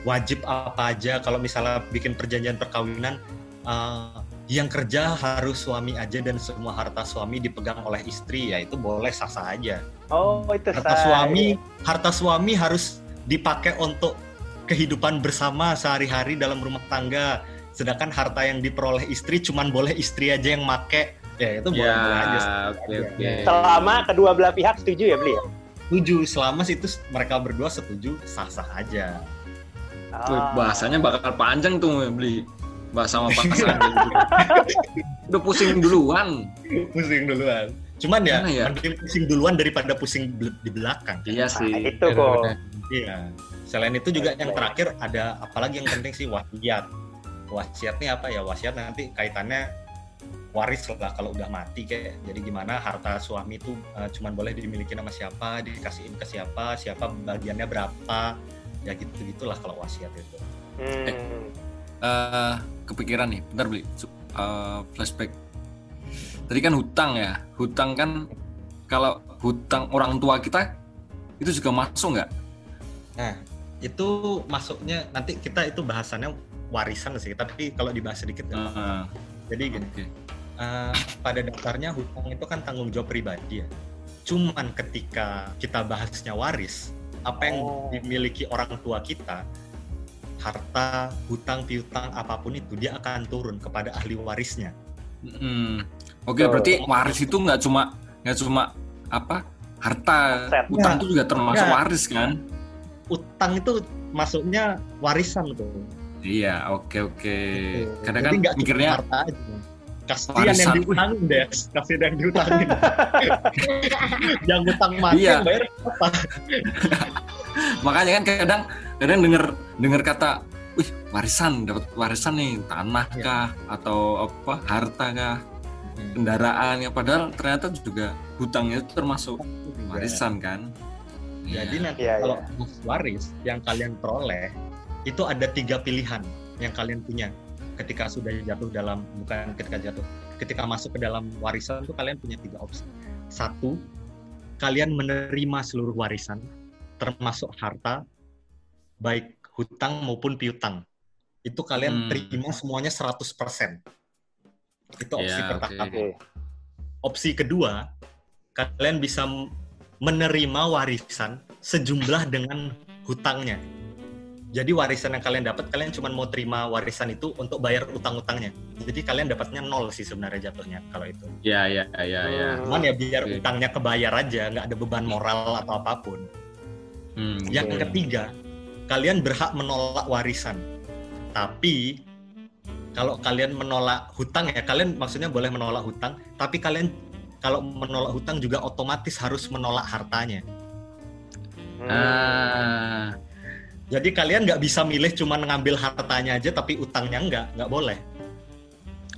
wajib apa aja. Kalau misalnya bikin perjanjian perkawinan, eh, yang kerja harus suami aja dan semua harta suami dipegang oleh istri, ya itu boleh sah-sah aja Oh, itu harta sah. suami harta suami harus dipakai untuk kehidupan bersama sehari-hari dalam rumah tangga sedangkan harta yang diperoleh istri cuman boleh istri aja yang make ya itu boleh, Ya, boleh aja oke oke. Selama kedua belah pihak setuju ya, beli ya? setuju selama situ mereka berdua setuju sah-sah aja Wih, Ah. bahasanya bakal panjang tuh beli bahasa sama pasangan gitu. Udah pusing duluan. pusing duluan cuman ya, Mana ya? mending pusing duluan daripada pusing di belakang Iya Nah, sih. itu kok. iya selain itu juga yang Oke. terakhir ada apalagi yang penting sih wasiat wasiat nih apa ya wasiat nanti kaitannya waris lah kalau udah mati kayak jadi gimana harta suami itu uh, cuman boleh dimiliki sama siapa dikasihin ke siapa siapa bagiannya berapa ya gitu gitulah kalau wasiat itu Hmm. eh kepikiran nih, bentar beli Eh, flashback. Tadi kan hutang ya, hutang kan kalau hutang orang tua kita itu juga masuk nggak? Nah, itu masuknya nanti kita itu bahasannya warisan sih, tapi kalau dibahas sedikit. Eh, Jadi gini, Oke. eh, pada dasarnya hutang itu kan tanggung jawab pribadi ya. Cuman ketika kita bahasnya waris, apa yang Oh. dimiliki orang tua kita, harta, hutang, piutang, apa pun itu dia akan turun kepada ahli warisnya. Mm. Oke, Betul. berarti waris itu nggak cuma nggak cuma apa harta, Aset. hutang Ya. itu juga termasuk Ya. waris kan? Utang itu masuknya warisan tuh. Iya, oke oke. Karena Jadi kan nggak cuma mikirnya harta aja. Kasihan yang diutangin deh, kasihan yang diutangin. yang utang mati Iya. yang bayar apa? makanya kan kadang kadang dengar dengar kata, wih warisan dapat warisan nih tanah Iya. kah atau apa harta kah Hmm. kendaraan ya padahal ternyata juga hutangnya itu termasuk warisan kan? Jadi Iya. nanti Iya, kalau mas waris yang kalian peroleh itu ada tiga pilihan yang kalian punya ketika sudah jatuh dalam bukan ketika jatuh ketika masuk ke dalam warisan itu kalian punya tiga opsi satu kalian menerima seluruh warisan termasuk harta baik hutang maupun piutang itu kalian Hmm. terima semuanya 100% itu opsi Ya, pertama. Oke. opsi kedua kalian bisa menerima warisan sejumlah dengan hutangnya jadi warisan yang kalian dapat kalian cuma mau terima warisan itu untuk bayar utang-utangnya jadi kalian dapatnya nol sih sebenarnya jatuhnya kalau itu Ya ya ya ya. Hmm. cuman ya biar Oke. utangnya kebayar aja nggak ada beban moral atau apa pun Hmm, yang Oke. ketiga kalian berhak menolak warisan tapi kalau kalian menolak hutang ya kalian maksudnya boleh menolak hutang tapi kalian kalau menolak hutang juga otomatis harus menolak hartanya Hmm. Ah, jadi kalian nggak bisa milih cuma ngambil hartanya aja tapi utangnya nggak nggak boleh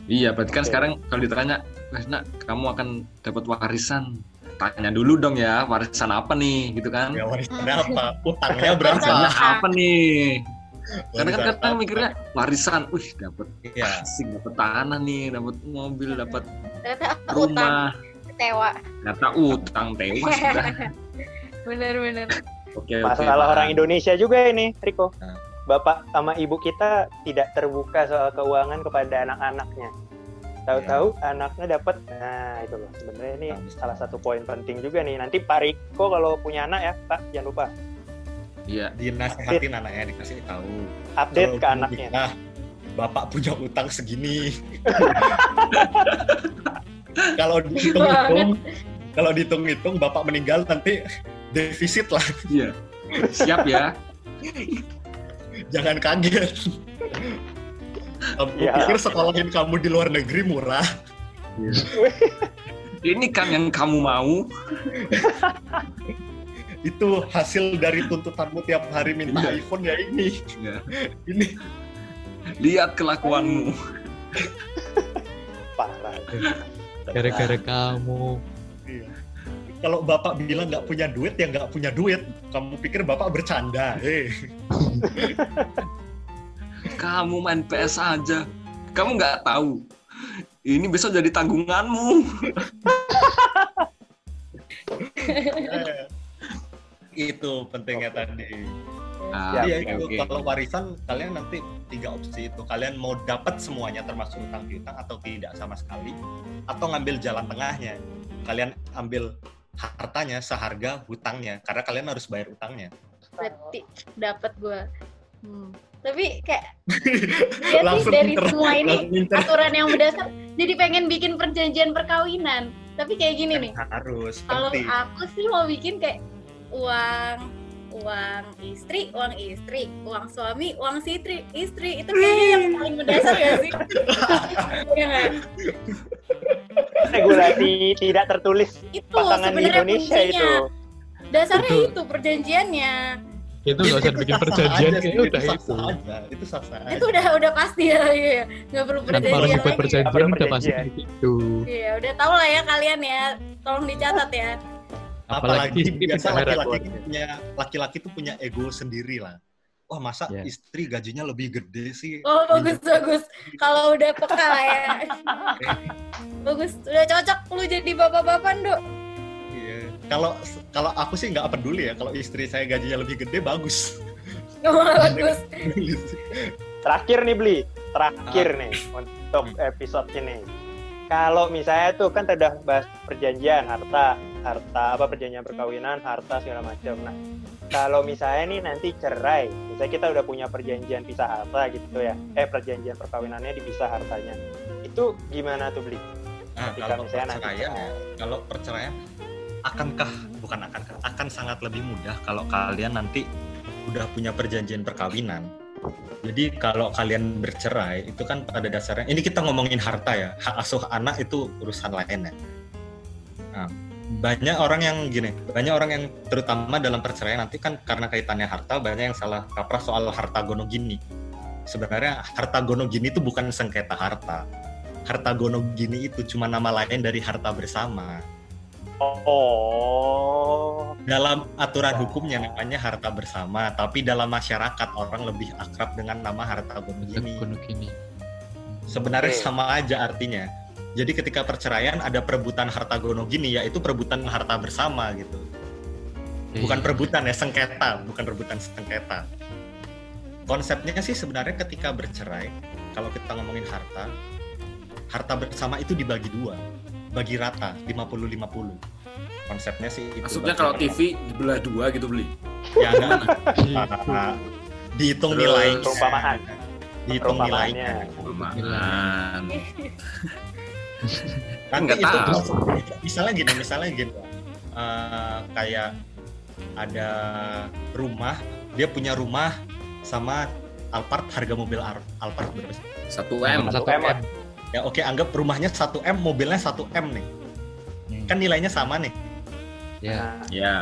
iya berarti kan sekarang kalau ditanya, "Mas, nak, kamu akan dapat warisan." Tanya dulu dong ya, warisan apa nih gitu kan? ya warisannya apa utangnya berapa Warisannya apa nih? Karena kan Warisan kadang mikirnya warisan, wih dapat ya asing, dapat tanah nih, dapat mobil, dapat Ternyata utang rumah, tewa. kata utang tewas sudah. Bener-bener. Oke, oke. Masalah paham. orang Indonesia juga ini, Riko. Nah. Bapak sama ibu kita tidak terbuka soal keuangan kepada anak-anaknya. Tahu-tahu anaknya dapat, nah itu loh. Sebenarnya ini Bagus. salah satu poin penting juga nih. Nanti Pak Riko kalau punya anak ya, Pak, jangan lupa Iya. dinasehatin anaknya dikasih tahu update Kalau ke anaknya. kita, bapak punya utang segini kalau dihitung-hitung kalau dihitung-hitung bapak meninggal nanti defisit lah Iya. Siap ya. jangan kaget kamu Ya. pikir sekolahin kamu di luar negeri murah Ini kan yang kamu mau. itu hasil dari tuntutanmu tiap hari minta Iya. iPhone ya ini Ya. ini Lihat kelakuanmu. Parah. Gara-gara kamu. Iya. kalau bapak bilang nggak punya duit ya nggak punya duit kamu pikir bapak bercanda eh Kamu main PS aja. Kamu nggak tahu. Ini besok jadi tanggunganmu. Itu pentingnya tadi Ah, Jadi ya itu oke. kalau warisan kalian nanti tiga opsi itu kalian mau dapat semuanya termasuk utang piutang atau tidak sama sekali atau ngambil jalan tengahnya kalian ambil hartanya seharga hutangnya karena kalian harus bayar utangnya Berarti dapat gue. Hmm. Tapi kayak ya sih dari inter- semua ini inter- aturan yang berdasar jadi pengen bikin perjanjian perkawinan. Tapi kayak gini nih. harus Kalau penting aku sih mau bikin kayak uang uang istri, uang istri, uang suami, uang si istri, istri itu kayaknya yang paling mendasar ya sih. Iya nggak? Regulasi tidak tertulis Itu pasangan di sebenarnya Indonesia kuncinya. itu. Dasarnya itu perjanjiannya. Itu nggak usah bikin perjanjian aja sih, kayaknya udah itu. aja, itu sah-sah aja. Itu udah udah pasti ya, iya. Nggak perlu Tanpa harus perjanjian lagi. perjanjian udah pasti perjanjian. kayak gitu. Iya, udah tahu lah ya kalian ya. Tolong dicatat ya. apalagi Apalagi biasa laki-laki punya laki-laki tuh punya ego sendiri lah wah masa Ya. istri gajinya lebih gede sih Oh bagus bagus. Kalau udah peka ya. bagus. Udah cocok lu jadi bapak-bapak Dok. Iya. Kalau kalau aku sih nggak peduli ya kalau istri saya gajinya lebih gede bagus. Oh, bagus. Terakhir nih Bli, terakhir nih untuk episode ini. Kalau misalnya tuh kan tadi udah bahas perjanjian harta, harta apa perjanjian perkawinan, harta segala macam. Nah, kalau misalnya nih nanti cerai, misalnya kita udah punya perjanjian pisah harta gitu ya, eh perjanjian perkawinannya dipisah hartanya, itu gimana tuh Bli? Nah, Ketika kalau misalnya nanti perceraian ya, kalau perceraian akankah bukan akankah akan sangat lebih mudah kalau kalian nanti udah punya perjanjian perkawinan. Jadi kalau kalian bercerai itu kan pada dasarnya ini kita ngomongin harta ya, hak asuh anak itu urusan lain ya. Nah, banyak orang yang gini, banyak orang yang terutama dalam perceraian nanti kan karena kaitannya harta banyak yang salah kaprah soal harta gono gini. Sebenarnya harta gono gini itu bukan sengketa harta. Harta gono gini itu cuma nama lain dari harta bersama. Oh, Dalam aturan hukumnya namanya harta bersama, tapi dalam masyarakat orang lebih akrab dengan nama harta gono gini. Gunung gini. Sebenarnya Oke. sama aja artinya. Jadi ketika perceraian ada perebutan harta gono gini, yaitu perebutan harta bersama gitu. Bukan Iya. perebutan ya, sengketa, bukan rebutan sengketa. Konsepnya sih sebenarnya ketika bercerai, kalau kita ngomongin harta, harta bersama itu dibagi dua, bagi rata 50-50. Konsepnya sih itu. Maksudnya kalau rata. TV dibelah dua gitu beli. ya enggak, Ah, dihitung Terus nilainya. perumpamaan. Dihitung nilainya. Perumahan. Nanti Nggak itu tahu. misalnya gini, misalnya gini, eh, kayak ada rumah, dia punya rumah sama Alphard harga mobil Al- Alphard berapa sih? Satu M. Satu M. Ya oke, anggap rumahnya 1 M, mobilnya 1 M nih. Hmm. Kan nilainya sama nih. Ya. Nah, Ya.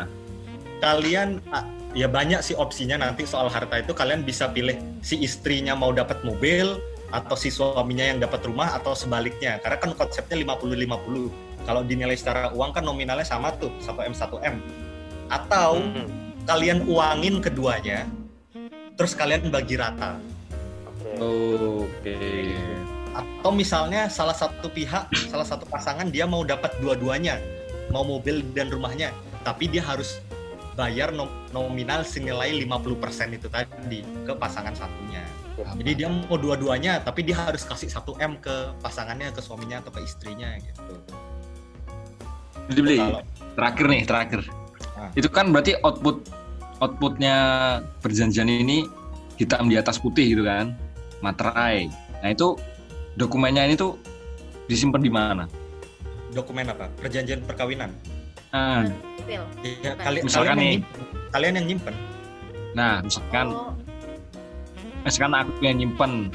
Kalian ah, ya banyak sih opsinya nanti soal harta itu kalian bisa pilih si istrinya mau dapat mobil atau si suaminya yang dapat rumah atau sebaliknya. Karena kan konsepnya 50-50. Kalau dinilai secara uang kan nominalnya sama tuh, 1 M 1 M. Atau hmm, kalian uangin keduanya terus kalian bagi rata. oke. Oke. Atau misalnya salah satu pihak, salah satu pasangan dia mau dapat dua-duanya, mau mobil dan rumahnya, tapi dia harus bayar nom- nominal senilai 50% itu tadi ke pasangan satunya. Jadi dia mau dua-duanya, tapi dia harus kasih 1 M ke pasangannya, ke suaminya atau ke istrinya gitu. Jadi beli. Kalau Terakhir nih, terakhir. Ah. Itu kan berarti output outputnya perjanjian ini hitam di atas putih gitu kan, materai. Nah itu dokumennya ini tuh disimpan di mana? dokumen apa? Perjanjian perkawinan. Nah, Sipil. Ya, kali, Misalkan kalian yang nih. nyimpen. kalian yang nyimpen. nah misalkan Oh, misalkan aku yang nyimpen,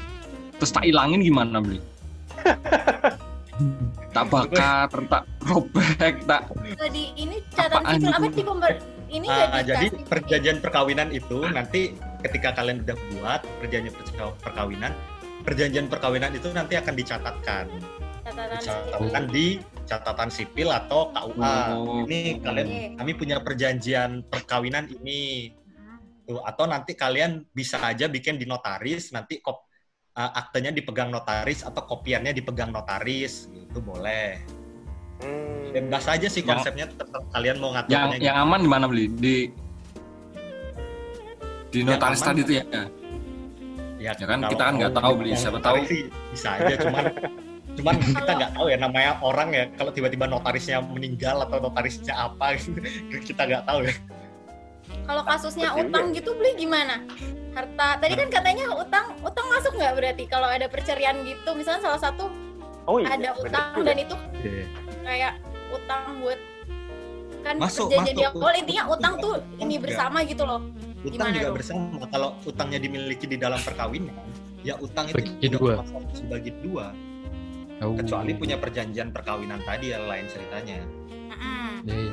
terus tak ilangin gimana beli? tak bakar, tak robek, tak tadi ini catatan sipil apa di pember ini Ah, jadi perjanjian perkawinan itu nanti ketika kalian udah buat perjanjian perkawinan, perjanjian perkawinan itu nanti akan dicatatkan, catatan sipil. dicatatkan di catatan sipil atau KUA. Oh. Ini kalian Oke. kami punya perjanjian perkawinan ini. Tuh, atau nanti kalian bisa aja bikin di notaris, nanti kop uh, aktenya dipegang notaris atau kopiannya dipegang notaris, gitu boleh. Hmm. Bebas aja sih Yang- konsepnya, tetap kalian mau yang ngaturnya yang aman di mana beli? Di di Yang notaris aman. tadi tuh ya. Ya, Ya kan, kita kan nggak tahu, ngomong Siapa tahu. sih bisa aja cuman cuman kita nggak tahu ya namanya orang ya kalau tiba-tiba notarisnya meninggal atau notarisnya apa gitu kita nggak tahu ya Kalau kasusnya utang gitu beli gimana? Harta tadi kan katanya utang utang masuk nggak berarti kalau ada perceraian gitu misalnya salah satu Oh iya, ada utang dan itu Iya. kayak utang buat kan Masuk, perjanjian di masuk. awal intinya utang tuh Utang ini juga. bersama gitu loh. utang Gimana juga dong? bersama kalau utangnya dimiliki di dalam perkawinan ya utang itu Bagi dua. dibagi dua Oh. kecuali punya perjanjian perkawinan tadi ya lain ceritanya Mm-mm. Iya, iya,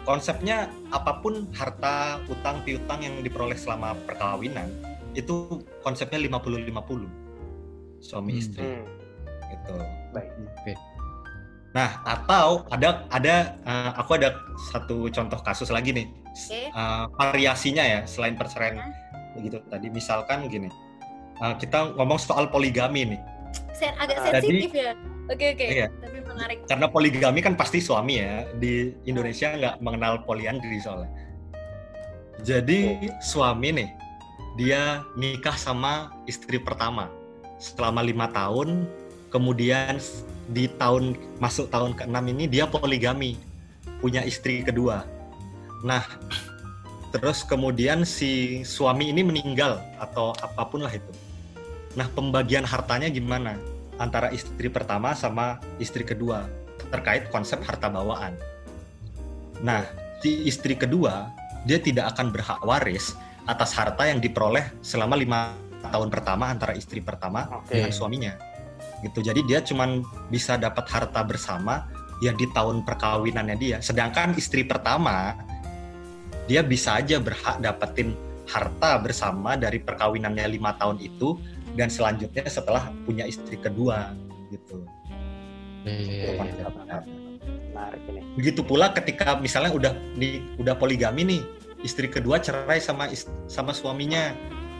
konsepnya apa pun harta utang piutang yang diperoleh selama perkawinan itu konsepnya 50-50 suami Hmm. istri Hmm, gitu baik. Oke. Nah, atau ada ada eh, aku ada satu contoh kasus lagi nih. S- Oke. eh, variasinya ya selain perceraian gitu tadi. Misalkan gini, uh, kita ngomong soal poligami nih. Sen agak Jadi- sensitif ya. Oke oke. Iya. Tapi menarik. Karena poligami kan pasti suami ya. Di Indonesia nggak mengenal poliandri soalnya. Jadi suami nih, dia nikah sama istri pertama selama lima tahun, kemudian di tahun masuk tahun ke-6 ini dia poligami, punya istri kedua. Nah, terus kemudian si suami ini meninggal atau apa pun lah itu. Nah, pembagian hartanya gimana antara istri pertama sama istri kedua terkait konsep harta bawaan. Nah, si istri kedua dia tidak akan berhak waris atas harta yang diperoleh selama lima tahun pertama antara istri pertama Oke. dengan suaminya gitu. Jadi dia cuman bisa dapat harta bersama ya di tahun perkawinannya dia. Sedangkan istri pertama dia bisa aja berhak dapetin harta bersama dari perkawinannya lima tahun itu dan selanjutnya setelah punya istri kedua gitu. Iya. Menarik ini. begitu pula ketika misalnya udah di udah poligami nih istri kedua cerai sama sama suaminya.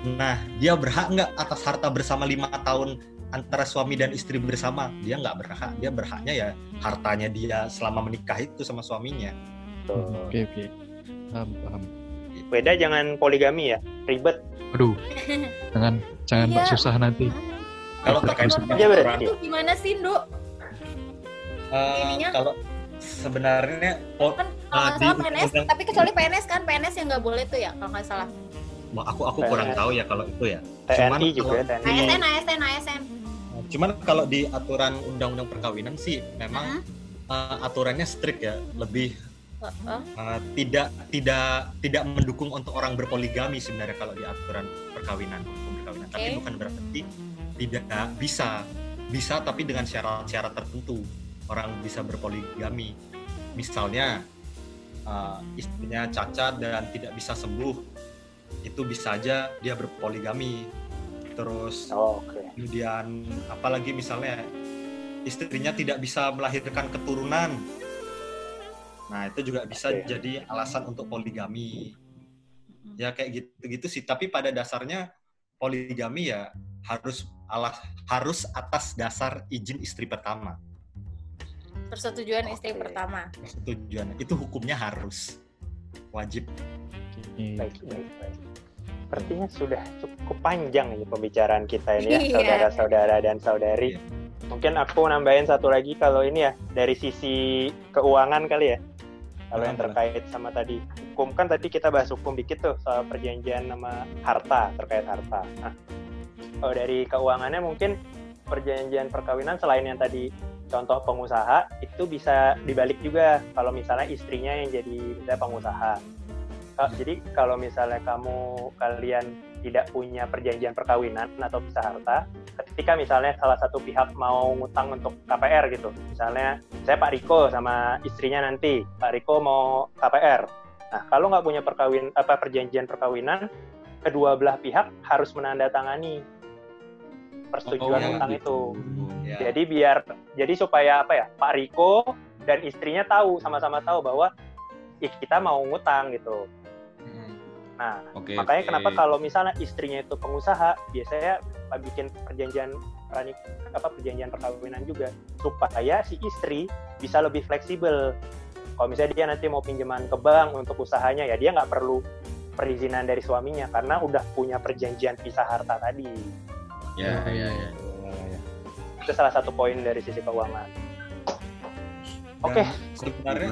Nah dia berhak nggak atas harta bersama lima tahun antara suami dan istri bersama dia nggak berhak dia berhaknya ya hartanya dia selama menikah itu sama suaminya Tuh. Oke oke. Paham paham. Beda jangan poligami ya, ribet. Aduh. Jangan jangan Iya. Mbak susah nanti. kalau terkait Aja berarti. Itu gimana sih, Nduk? eh, Ininya? kalau sebenarnya oh, Kan kalau Ah, nggak di salah PNS, undang- tapi kecuali PNS kan PNS yang nggak boleh tuh ya kalau nggak salah. aku aku kurang tahu ya kalau itu ya TNI juga kalau- TNI. ASN, ASN, ASN. Cuman kalau di aturan undang-undang perkawinan sih memang Hah? eh, aturannya strict ya lebih. Uh, tidak tidak tidak mendukung untuk orang berpoligami sebenarnya kalau di aturan perkawinan hukum perkawinan tapi Oke. bukan berarti tidak bisa bisa tapi dengan syarat-syarat tertentu orang bisa berpoligami misalnya uh, istrinya cacat dan tidak bisa sembuh itu bisa aja dia berpoligami terus Oh, Oke. kemudian apalagi misalnya istrinya tidak bisa melahirkan keturunan nah itu juga bisa Oke. jadi alasan untuk poligami ya kayak gitu-gitu sih tapi pada dasarnya poligami ya harus alas harus atas dasar izin istri pertama Persetujuan istri Oke. pertama. persetujuan itu hukumnya harus wajib Oke. Baik, baik, baik. Sepertinya sudah cukup panjang ini pembicaraan kita ini ya, Iya. saudara-saudara dan saudari. Mungkin aku nambahin satu lagi kalau ini ya dari sisi keuangan kali ya. Kalau yang terkait sama tadi hukum kan tadi kita bahas hukum dikit tuh soal perjanjian sama harta terkait harta. Nah, kalau dari keuangannya mungkin perjanjian perkawinan selain yang tadi contoh pengusaha itu bisa dibalik juga kalau misalnya istrinya yang jadi misalnya pengusaha. Ka- Jadi kalau misalnya kamu kalian tidak punya perjanjian perkawinan atau bisa harta, ketika misalnya salah satu pihak mau ngutang untuk KPR gitu, misalnya saya Pak Riko sama istrinya nanti, Pak Riko mau KPR. Nah kalau nggak punya perkawin apa perjanjian perkawinan, kedua belah pihak harus menandatangani persetujuan Oh, utang gitu. itu. ya. Jadi biar jadi supaya apa ya Pak Riko dan istrinya tahu sama-sama tahu bahwa kita mau ngutang gitu. Nah Oke. makanya oke. kenapa kalau misalnya istrinya itu pengusaha biasanya bikin perjanjian pranik apa perjanjian perkawinan juga supaya si istri bisa lebih fleksibel. Kalau misalnya dia nanti mau pinjaman ke bank untuk usahanya ya dia nggak perlu perizinan dari suaminya karena udah punya perjanjian pisah harta tadi. Ya, ya, ya. Itu salah satu poin dari sisi keuangan. Oke. Dan sebenarnya.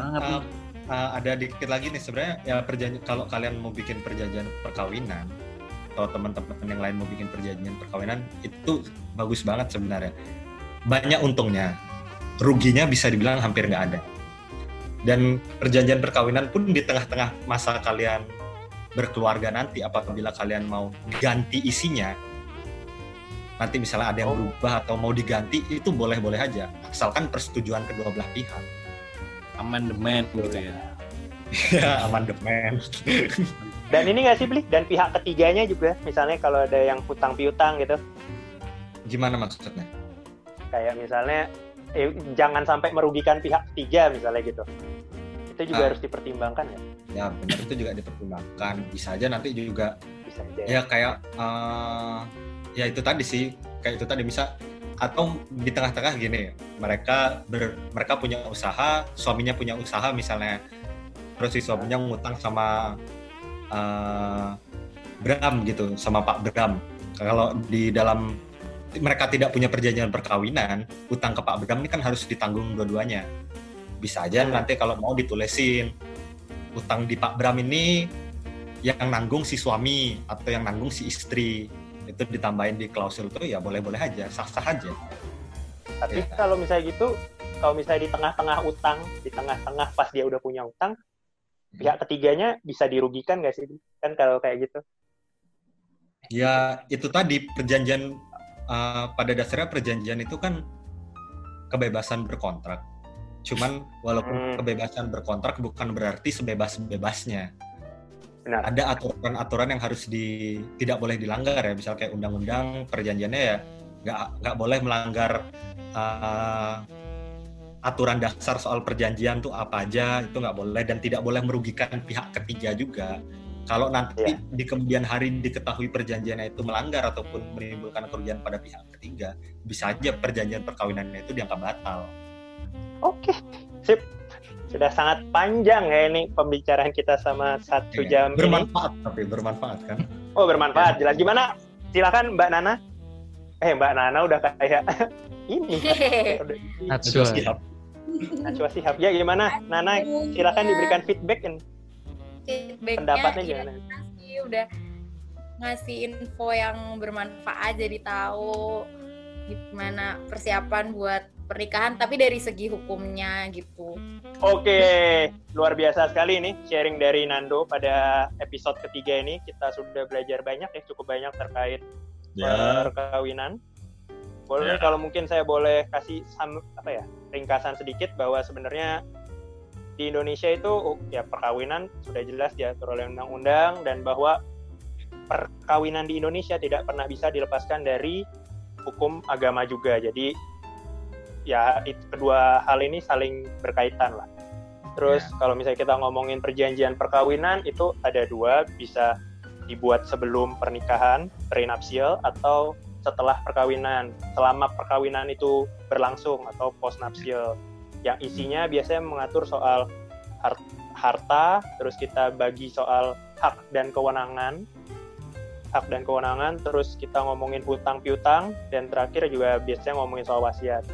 Uh, ada dikit lagi nih sebenarnya ya perjanjian kalau kalian mau bikin perjanjian perkawinan atau teman-teman yang lain mau bikin perjanjian perkawinan itu bagus banget sebenarnya. Banyak untungnya. Ruginya bisa dibilang hampir nggak ada. Dan perjanjian perkawinan pun di tengah-tengah masa kalian berkeluarga nanti apabila kalian mau ganti isinya nanti misalnya ada yang Oh. berubah atau mau diganti itu boleh-boleh aja asalkan persetujuan kedua belah pihak Amandemen gitu ya. ya amandemen Dan ini nggak sih beli dan pihak ketiganya juga misalnya kalau ada yang hutang piutang gitu gimana maksudnya kayak misalnya eh, jangan sampai merugikan pihak ketiga misalnya gitu Itu juga Ah. harus dipertimbangkan ya. Ya benar itu juga dipertimbangkan. Bisa aja nanti juga Bisa aja. ya kayak eh, ya itu tadi sih kayak itu tadi bisa atau di tengah-tengah gini mereka ber- mereka punya usaha suaminya punya usaha misalnya. Terus si suaminya ngutang sama eh, Bram gitu sama Pak Bram. Kalau di dalam mereka tidak punya perjanjian perkawinan utang ke Pak Bram ini kan harus ditanggung dua-duanya. Bisa aja Hmm. nanti kalau mau ditulisin utang di Pak Bram ini yang nanggung si suami atau yang nanggung si istri itu ditambahin di klausul itu ya boleh-boleh aja sah-sah aja Tapi Iya. kalau misalnya gitu, kalau misalnya di tengah-tengah utang, di tengah-tengah pas dia udah punya utang, pihak ketiganya bisa dirugikan nggak sih? Kan kalau kayak gitu. ya itu tadi perjanjian uh, pada dasarnya perjanjian itu kan kebebasan berkontrak cuman walaupun Hmm. kebebasan berkontrak bukan berarti sebebas-bebasnya Benar. ada aturan-aturan yang harus di tidak boleh dilanggar ya misal kayak undang-undang perjanjiannya ya nggak nggak boleh melanggar uh, aturan dasar soal perjanjian tuh apa aja itu nggak boleh dan tidak boleh merugikan pihak ketiga juga kalau nanti Iya. di kemudian hari diketahui perjanjiannya itu melanggar ataupun menimbulkan kerugian pada pihak ketiga bisa aja perjanjian perkawinannya itu dianggap batal Oke, sip. Sudah sangat panjang ya ini pembicaraan kita sama satu Iya. jam ini. bermanfaat tapi bermanfaat kan Oh bermanfaat, jelas. Gimana? Silakan Mbak Nana. Eh Mbak Nana udah kayak ini. Najwa. Siap. Najwa Shihab. Ya gimana? Nana, silakan diberikan feedback. ini. feedbacknya Pendapatnya ya, gimana? sih udah ngasih info yang bermanfaat jadi tahu gimana persiapan buat pernikahan tapi dari segi hukumnya gitu. Oke, luar biasa sekali nih sharing dari Nando pada episode ketiga ini. Kita sudah belajar banyak ya, cukup banyak terkait ya perkawinan. Boleh Ya. kalau mungkin saya boleh kasih sam- apa ya ringkasan sedikit bahwa sebenarnya di Indonesia itu oh, ya perkawinan sudah jelas diatur oleh undang-undang dan bahwa perkawinan di Indonesia tidak pernah bisa dilepaskan dari hukum agama juga. Jadi ya itu kedua hal ini saling berkaitan lah. Terus kalau misalnya kita ngomongin perjanjian perkawinan itu ada dua, bisa dibuat sebelum pernikahan prenuptial atau setelah perkawinan. Selama perkawinan itu berlangsung atau postnuptial. Yang isinya biasanya mengatur soal har- harta, terus kita bagi soal hak dan kewenangan. Hak dan kewenangan, terus kita ngomongin hutang piutang dan terakhir juga biasanya ngomongin soal wasiat.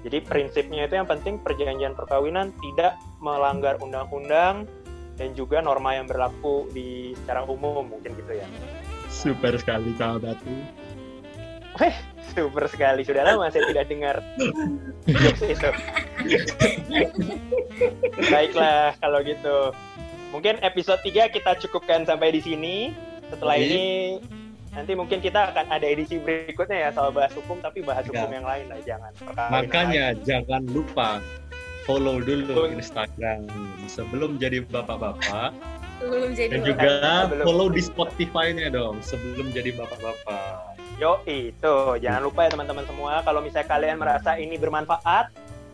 Jadi prinsipnya itu yang penting perjanjian perkawinan tidak melanggar undang-undang dan juga norma yang berlaku di secara umum mungkin gitu ya. super sekali sahabatku Super sekali, sudah lama saya tidak dengar itu. Baiklah kalau gitu. Mungkin episode 3 kita cukupkan sampai di sini. Setelah Oke. ini nanti mungkin kita akan ada edisi berikutnya ya soal bahas hukum tapi bahas Ya. hukum yang lain lah jangan Makanya lagi. jangan lupa follow dulu. Instagram sebelum jadi bapak-bapak Belum jadi dan bapak. juga Belum. follow di Spotify-nya dong sebelum jadi bapak-bapak. Yo itu jangan lupa ya teman-teman semua kalau misalnya kalian merasa ini bermanfaat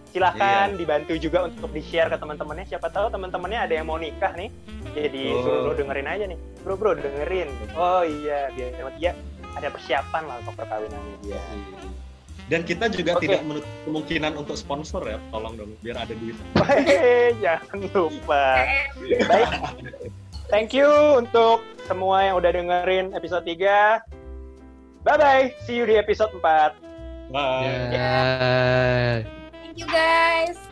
silahkan Iya. dibantu juga untuk di share ke teman-temannya siapa tahu teman-temannya ada yang mau nikah nih jadi Oh. suruh dengerin aja nih bro bro dengerin oh iya biar dia ada persiapan lah untuk perkawinannya dia Dan kita juga Oke. tidak menutup kemungkinan untuk sponsor ya, tolong dong biar ada duit. Jangan lupa baik thank you untuk semua yang udah dengerin episode 3 bye bye see you di episode 4 Bye. Ya. Thank you guys.